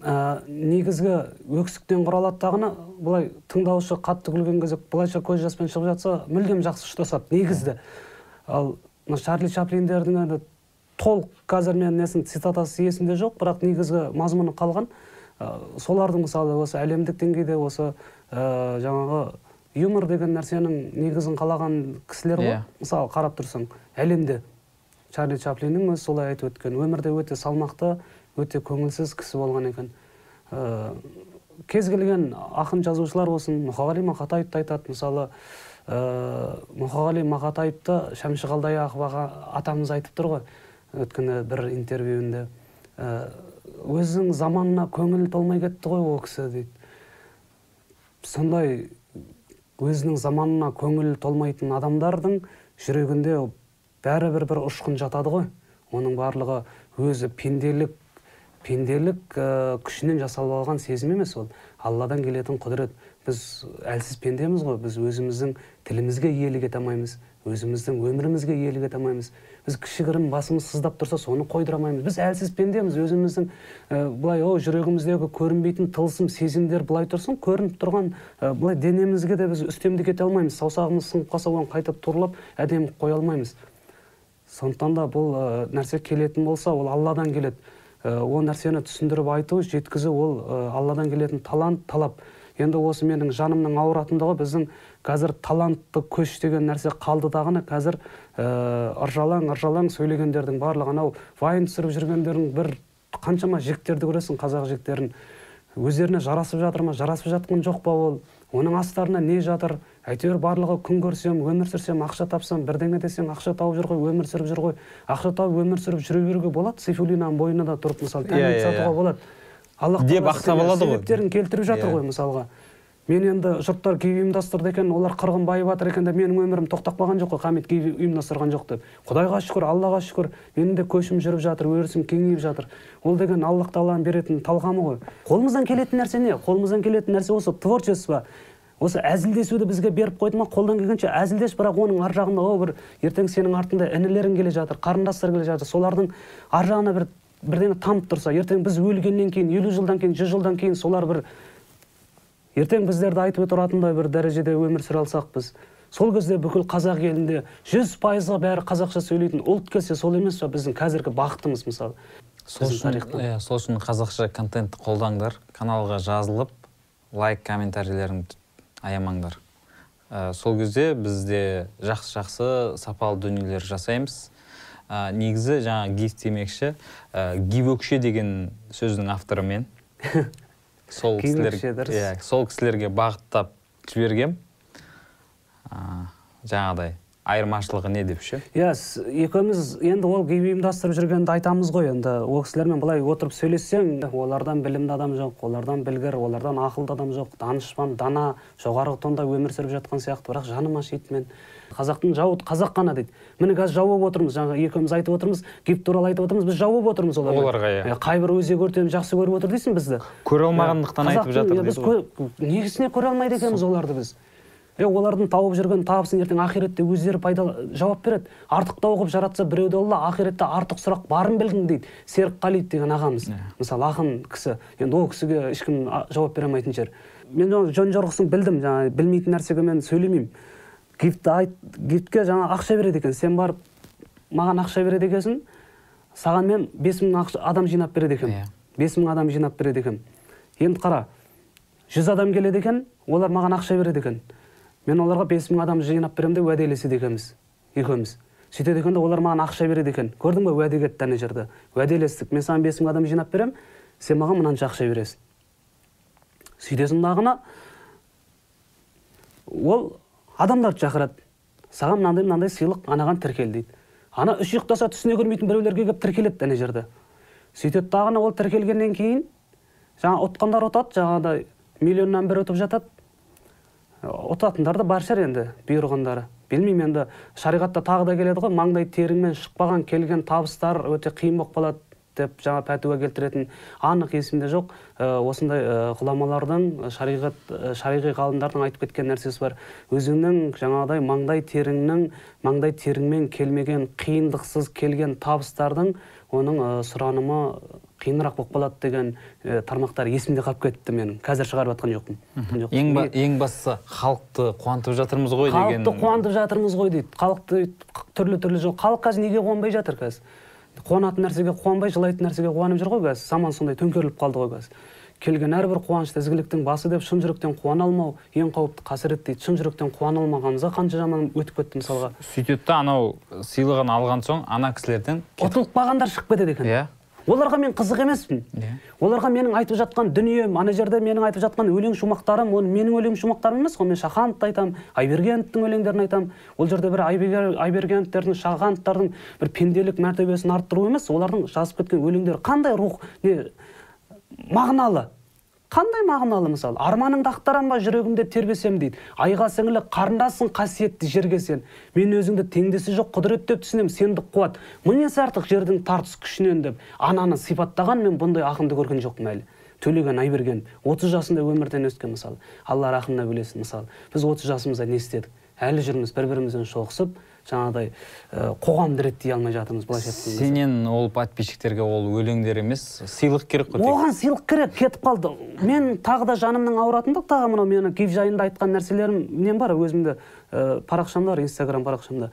ә, негізгі өксіктен құралады дағыны былай тыңдаушы қатты күлген кезде былайша көз жаспен шығып жатса мүлдем жақсы ұштасады негізді. Ал мына чарли чаплиндердің енді толық қазір мен несін цитатасы есімде жоқ бірақ негізгі мазмұны қалған. Солардың мысалы осы әлемдік деңгейде осы ә, жаңағы юмор деген нәрсенің негізін қалаған кісілер ғой. Иә. мысалы қарап тұрсаң әлемде чарли чаплиннің өзі солай айтып өткен. Өмірде өте салмақты өте көңілсіз кісі болған екен. Ә, кез келген ақын жазушылар болсын мұқағали мақатаев та айтады. Мысалы ә, мұқағали мақатаевты шәмші қалдаяқов атамыз айтып тұр ғой өткені бір интервьюінде. Ә, өзінің заманына көңілі толмай кетті ғой ол кісі дейді. Сондай өзінің заманына көңілі толмайтын адамдардың жүрегінде бәрібір бір ұшқын жатады ғой. Оның барлығы өзі пенделік пенделік ә, күшінен жасалып алған сезім емес ол. Алладан келетін құдірет. Біз әлсіз пендеміз ғой. Біз өзіміздің тілімізге иелік ете алмаймыз. Өзіміздің өмірімізге иелік ете алмаймыз. Біз кішігірім басымыз сыздап тұрса соны қойдыра алмаймыз біз әлсіз пендеміз өзіміздің ә, былай о жүрегіміздегі көрінбейтін тылсым сезімдер былай тұрсын көрініп тұрған ә, былай денемізге де біз үстемдік ете алмаймыз. Саусағымыз сынып қалса оны қайтып туралап әдемі қоя алмаймыз. Сондықтан да бұл ә, нәрсе келетін болса ол алладан келеді. Ол нәрсені түсіндіріп айту жеткізу ол ә, алладан келетін талант талап. Енді осы менің жанымның ауыратындығы біздің қазір талантты көш деген нәрсе қалды дағыны қазір ыржалаң ыржалаң сөйлегендердің барлығы анау вайн түсіріп жүргендердің бір қаншама жігіттерді көресің қазақ жігіттерін. Өздеріне жарасып жатыр ма жарасып жатқан жоқ па ол? Оның астарында не жатыр? Әйтеуір барлығы күн көрсем өмір сүрсем ақша тапсам бірдеңе десең ақша тауып жүр ғой өмір сүріп жүр ғой. Ақша тауып өмір сүріп жүре беруге болады? Сейфуллинаның бойына да тұрып мысалы Иә, иә, сатуға иә. болады. Аллах Деп ақтап алады ғой. себептерін келтіріп жатыр ғой мысалға. Мен енді жұрттар күй ұйымдастырды екен олар қырғын байып жатыр екен деп менің өмірім тоқтап қалған жоқ қой хамит күй ұйымдастырған жоқ деп. Құдайға шүкір аллаға шүкір менің де көшім жүріп жатыр өрісім кеңейіп жатыр. Ол деген аллах тағаланың беретін талғамы ғой. Қолымыздан келетін нәрсе не? Қолымыздан келетін нәрсе осы творчество. Осы әзілдесуді бізге беріп қойды ма? Қолдан келгенше әзілдес бірақ оның ар жағында о бір ертең сенің артыңда інілерің келе жатыр қарындастар келе жатыр. Солардың ар жағына бір бірдеңе танып тұрса ертең біз өлгеннен кейін елу жылдан кейін жүз жылдан кейін солар бір ертең біздерді айтып отыратындай бір дәрежеде өмір сүре алсақ біз. Сол кезде бүкіл қазақ елінде жүз пайызға бәрі қазақша сөйлейтін ұлт келсе сол емес па біздің қазіргі бақытымыз мысалы? Сол үшін иә сол үшін қазақша контентті қолдаңдар каналға жазылып лайк комментарийлеріңді аямаңдар. Ә, сол кезде бізде жақсы жақсы сапалы дүниелер жасаймыз. Ә, негізі жаңа гиф демекші ә, гивөкше деген сөздің авторы мен. [LAUGHS] сол кісілер иә сол кісілерге бағыттап жібергем. Жаңағыдай айырмашылығы не деп ше? Иә екеуміз енді ол гей ұйымдастырып жүргенді айтамыз ғой. Енді ол кісілермен былай отырып сөйлессең олардан білімді адам жоқ олардан білгір олардан ақылды адам жоқ. Данышпан дана жоғарғы тонда өмір сүріп жатқан сияқты. Бірақ жаным ашиды мен қазақтың жауы қазақ қана дейді. Міне қазір жау болып отырмыз жаңа екеуміз айтып отырмыз гип туралы айтып отырмыз біз жау болып отырмыз оларға. Оларға, иә. Иә, қай бір өзек өртеніп жақсы көріп отыр дейсің бізді. Көре алмағандықтан айтып жатыр біз негізіне көре алмайды екенбіз оларды біз. Е олардың тауып жүрген табысын ертең ақиретте өздері пайда жауап береді. Артықтау қылып жаратса біреуді алла ақиретте артық сұрақ барын білгін дейді. Серік қалиев деген ағамыз. Иә. мысалы ақын кісі. Енді ол кісіге ешкім жауап бере алмайтын шығар. Мен жөн жорғысын білдім жаңа білмейтін нәрсеге мен сөйлемеймін. Айт гифтке жаңа ақша береді екен. Сен барып маған ақша береді екенсің саған мен бес мың адам жинап береді екенмін Иә. бес мың адам жинап береді екен. Енді қара жүз адам келеді екен олар маған ақша береді екен. Мен оларға бес мың адам жинап беремін деп уәделеседі екенбіз екеуміз. Сөйтеді екен де олар маған ақша береді екен. Көрдің ба уәде кетті ана жерде. Уәделестік. Мен саған бес мың адам жинап беремін сен маған мынанша ақша бересің. Сөйтесің дағыны ол адамдарды шақырады. Саған мынандай мынандай сыйлық анаған тіркел дейді. Ана үш ұйықтаса түсіне кірмейтін біреулерге келіп тіркеледі ана жерде. Сөйтеді дағыны ол тіркелгеннен кейін жаңа ұтқандар ұтады жаңағыдай миллионнан бір ұтып жатады. Ұтатындар да бар шығар енді бұйырғандары. Білмеймін енді шариғатта тағы да келеді ғой маңдай теріңмен шықпаған келген табыстар өте қиын болып қалады деп жаңа пәтуа келтіретін анық есімде жоқ. Ә, осындай ә, ғұламалардың шариғат ә, шариғи ғалымдардың айтып кеткен нәрсесі бар. Өзіңнің жаңағыдай маңдай теріңнің маңдай теріңмен келмеген қиындықсыз келген табыстардың оның ә, сұранымы қиынырақ болып қалады деген ә, тармақтар есімде қалып кетті менің. Қазір шығарып жатқан жоқпын. Ең, ба, ең бастысы халықты қуантып жатырмыз ғой деген халықты қуантып жатырмыз ғой дейді. Халықты түрлі түрлі жол халық қазір неге қуанбай жатыр қазір? Қуанатын нәрсеге қуанбай жылайтын нәрсеге қуанып жүр ғой қазір заман сондай төңкеріліп қалды ғой қазір келген әрбір қуанышты ізгіліктің басы деп шын жүректен қуана алмау ең қауіпті қасірет дейді. Шын жүректен қуана алмағанымызға қанша жаман өтіп кетті мысалға. Сөйтеді да анау сыйлығын алған соң ана кісілерден ұтылып қалғандар шығып кетеді екен. Иә. Оларға мен қызық емеспін. Иә. оларға менің айтып жатқан дүнием ана жерде менің айтып жатқан өлең шумақтарым ол менің өлең шумақтарым емес қой. Мен шахановты айтамын айбергеновтың өлеңдерін айтамын ол жерде бір Айберген- айбергеновтердің шахановтардың бір пенделік мәртебесін арттыру емес олардың жазып кеткен өлеңдері қандай рух не мағыналы. Қандай мағыналы мысалы арманыңды ақтарам ба жүрегімде тербесем дейді. Айға сіңілі қарындасың қасиетті жерге сен. Мен өзіңді теңдесі жоқ құдірет деп түсінемін сендік қуат. Мың есе артық жердің тартыс күшінен деп ананы сипаттаған мен бұндай ақынды көрген жоқпын әлі. Төлеген айберген отыз жасында өмірден өскен мысалы алла рахымына бөлесін мысалы біз отыз жасымызда не істедік? Әлі жүрміз бір бірімізбен соғысып жаңағыдай қоғамды реттей алмай жатырмыз былайша айтқан кезде сенен ол подписчиктерге ол өлеңдер емес сыйлық керек қой оған сыйлық керек кетіп қалды. Мен тағы да жанымның ауыратындығы тағы мынау менің гив жайында айтқан нәрселерім нем бар өзімде ә, парақшамда бар инстаграм парақшамда.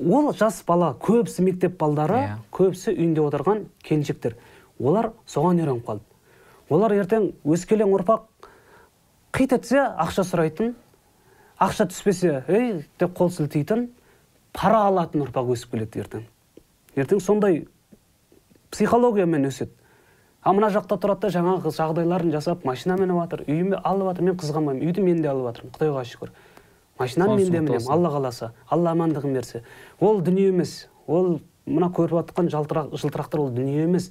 Ол жас бала көбісі мектеп балдары Иә. көбісі үйінде отырған келіншектер. Олар соған үйреніп қалды. Олар ертең өскелең ұрпақ қит етсе ақша сұрайтын ақша түспесе ей деп қол сілтейтін пара алатын ұрпақ өсіп келеді ертең. Ертең сондай психологиямен өседі. А мына жақта тұрады да жаңағы жағдайларын жасап машина мініп жатыр үйіме алып жатыр мен қызғанбаймын үйді мен де алып жатырмын құдайға шүкір. Машинаны мен де мінемін алла қаласа алла амандығын берсе. Ол дүние емес ол мына көріп жатқан жылтырақтар ол дүние емес.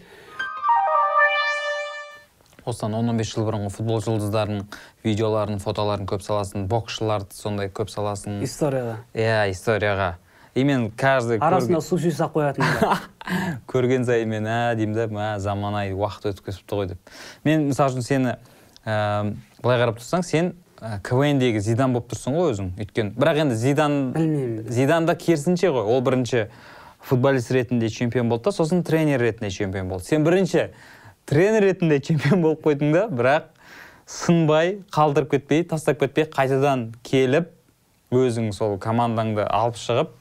Осыдан он он бес жыл бұрынғы футбол жұлдыздарының видеоларын фотоларын көп саласың боксшыларды сондай көп саласың. Историяға. Иә историяға. И мен каждый арасына суши салып қоятын [LAUGHS] көрген сайын мен ә деймін да мә заманауи уақыт өтіп кетіпті ғой деп. Мен мысалы үшін сені ә, былай қарап тұрсаң сен ә, квндегі зидан болып тұрсың ғой өзің өйткені. Бірақ енді зидан білмеймін зидан да керісінше ғой. Ол бірінші футболист ретінде чемпион болды да сосын тренер ретінде чемпион болды. Сен бірінші тренер ретінде чемпион болып қойдың да бірақ сынбай қалдырып кетпей тастап кетпей қайтадан келіп өзің сол командаңды алып шығып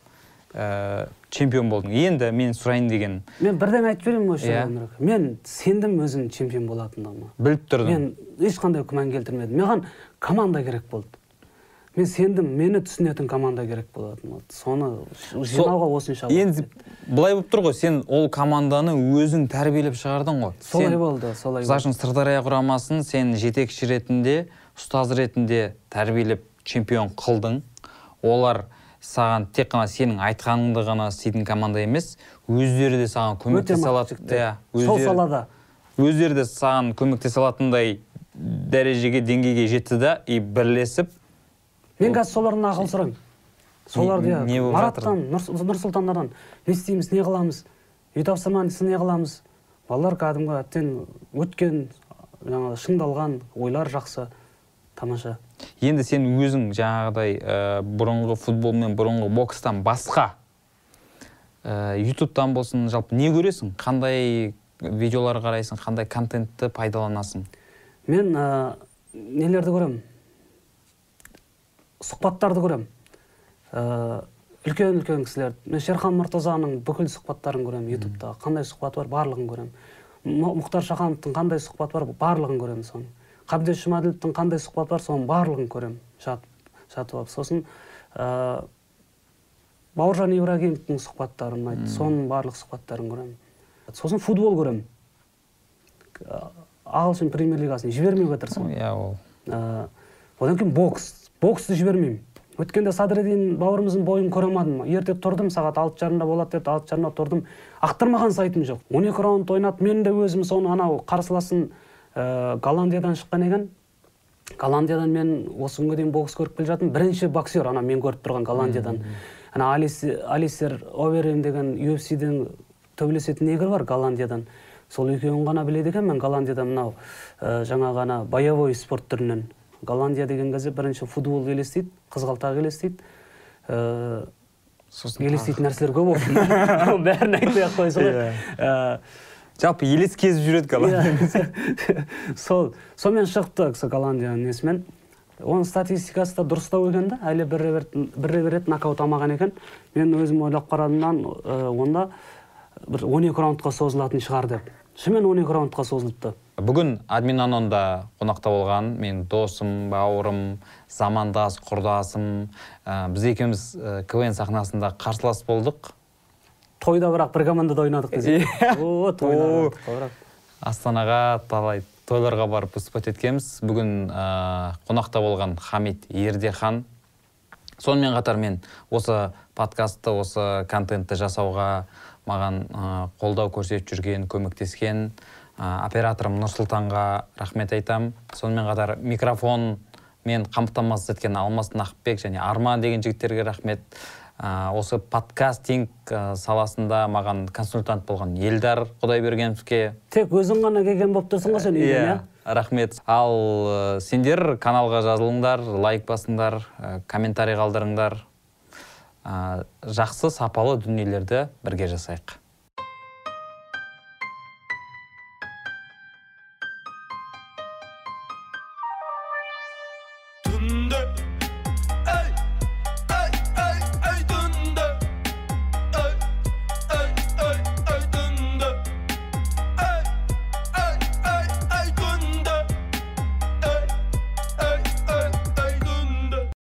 ә, чемпион болдың. Енді мен сұрайын дегенім мен бірден айтып жіберейін осы жерде Өмірек. мен сендім өзім чемпион болатындығыма біліп тұрдың мен ешқандай күмән келтірмедім. Маған команда керек болды. Мен сендім мені түсінетін команда керек болатын болды. Соны жинауға осынша енді былай болып тұр ғой сен ол команданы өзің тәрбиелеп шығардың ғой. Солай болды солай мысалы үшін сырдария құрамасын сен жетекші ретінде ұстаз ретінде тәрбиелеп чемпион қылдың. Олар саған тек қана сенің айтқаныңды ғана істейтін команда емес өздері де саған көмектесе алады. иә сол салада. өздері де саған көмектесе алатындай дәрежеге деңгейге жетті да и бірлесіп мен қазір солардан ақыл сұраймын. Соларды иә мараттан Нұр- нұрсұлтандардан не істейміз не қыламыз? Үй тапсырмасы не қыламыз? Балалар кәдімгі әттең өткен жаңағы шыңдалған ойлар жақсы тамаша. Енді сен өзің жаңағыдай ә, бұрынғы футбол мен бұрынғы бокстан басқа ә, ютубтан болсын жалпы не көресің? Қандай видеолар қарайсың? Қандай контентті пайдаланасың? Мен ә, нелерді көремін? Сұхбаттарды көремін. Ә, үлкен үлкен кісілерді мен шерхан мұртазаның бүкіл сұхбаттарын көремін ютубта қандай сұхбат бар барлығын көремін. Мұхтар шахановтың қандай сұхбаты бар барлығын көремін соның қабдеш жұмаділовтің қандай сұхбаты бар соның барлығын көремін жатып жатып. Алып сосын ә, бауыржан ибрагимовтың сұхбаттары ұнайды соның барлық сұхбаттарын көремін. Сосын футбол көремін. Ағылшын премьер лигасын жібермеуге тырысамын иә ол. Ә, одан кейін бокс. Боксты жібермеймін. Өткенде садреддин бауырымыздың бойын көре алмадым ерте тұрдым сағат алты жарымда болады деді алты жарымда тұрдым. Ақтырмаған сайтым жоқ. Он екі раунд ойнады мен де өзім соны анау қарсыласым ә, голландиядан шыққан екен. Голландиядан мен осы күнге дейін бокс көріп келе жатырмын. Бірінші боксер ана мен көріп тұрған голландиядан. Ана Алис- алистер оверен деген UFC-ден төбелесетін негр бар голландиядан. Сол екеуін ғана біледі екенмін голландияда мынау ә, жаңағы ана боевой спорт түрінен. Голландия деген кезде бірінші футбол елестейді қызғалдақ елестейді. Ә, сосын елестейтін нәрселер көп [LAUGHS] ол бәрін айтпай ақ қойса ғой. Иә. Ә, жалпы елес кезіп жүреді голландия. Иә. [LAUGHS] сол сонымен шықты сол голландияның несімен. Оның статистикасы да дұрыстау екен да әлі бір рет бір рет нокаут алмаған екен. Мен өзім ойлап қарағаннан ә, онда бір он екі раундқа созылатын шығар деп. Шынымен он екі раундқа созылыпты. Бүгін админ анонда қонақта болған мен досым бауырым замандас құрдасым ә, біз екеуміз ә, квн сахнасында қарсылас болдық. Тойда бірақ бір командада ойнадық десе о тойда бірақ. астанаға талай тойларға барып выступать еткенбіз. Бүгін ә, қонақта болған хамид ердехан. Сонымен қатар мен осы подкастты осы контентті жасауға маған ә, қолдау көрсетіп жүрген көмектескен операторым нұрсұлтанға рахмет айтам. Сонымен қатар микрофон мен қамтамасыз еткен алмас нақыпбек және арман деген жігіттерге рахмет. Ә, осы подкастинг ә, саласында маған консультант болған елдар құдайбергеновке. Тек өзің ғана келген болып тұрсың ғой сен үйден иә? рахмет. Ал ә, сендер каналға жазылыңдар лайк басыңдар ә, комментарий қалдырыңдар. Ә, жақсы сапалы дүниелерді бірге жасайық.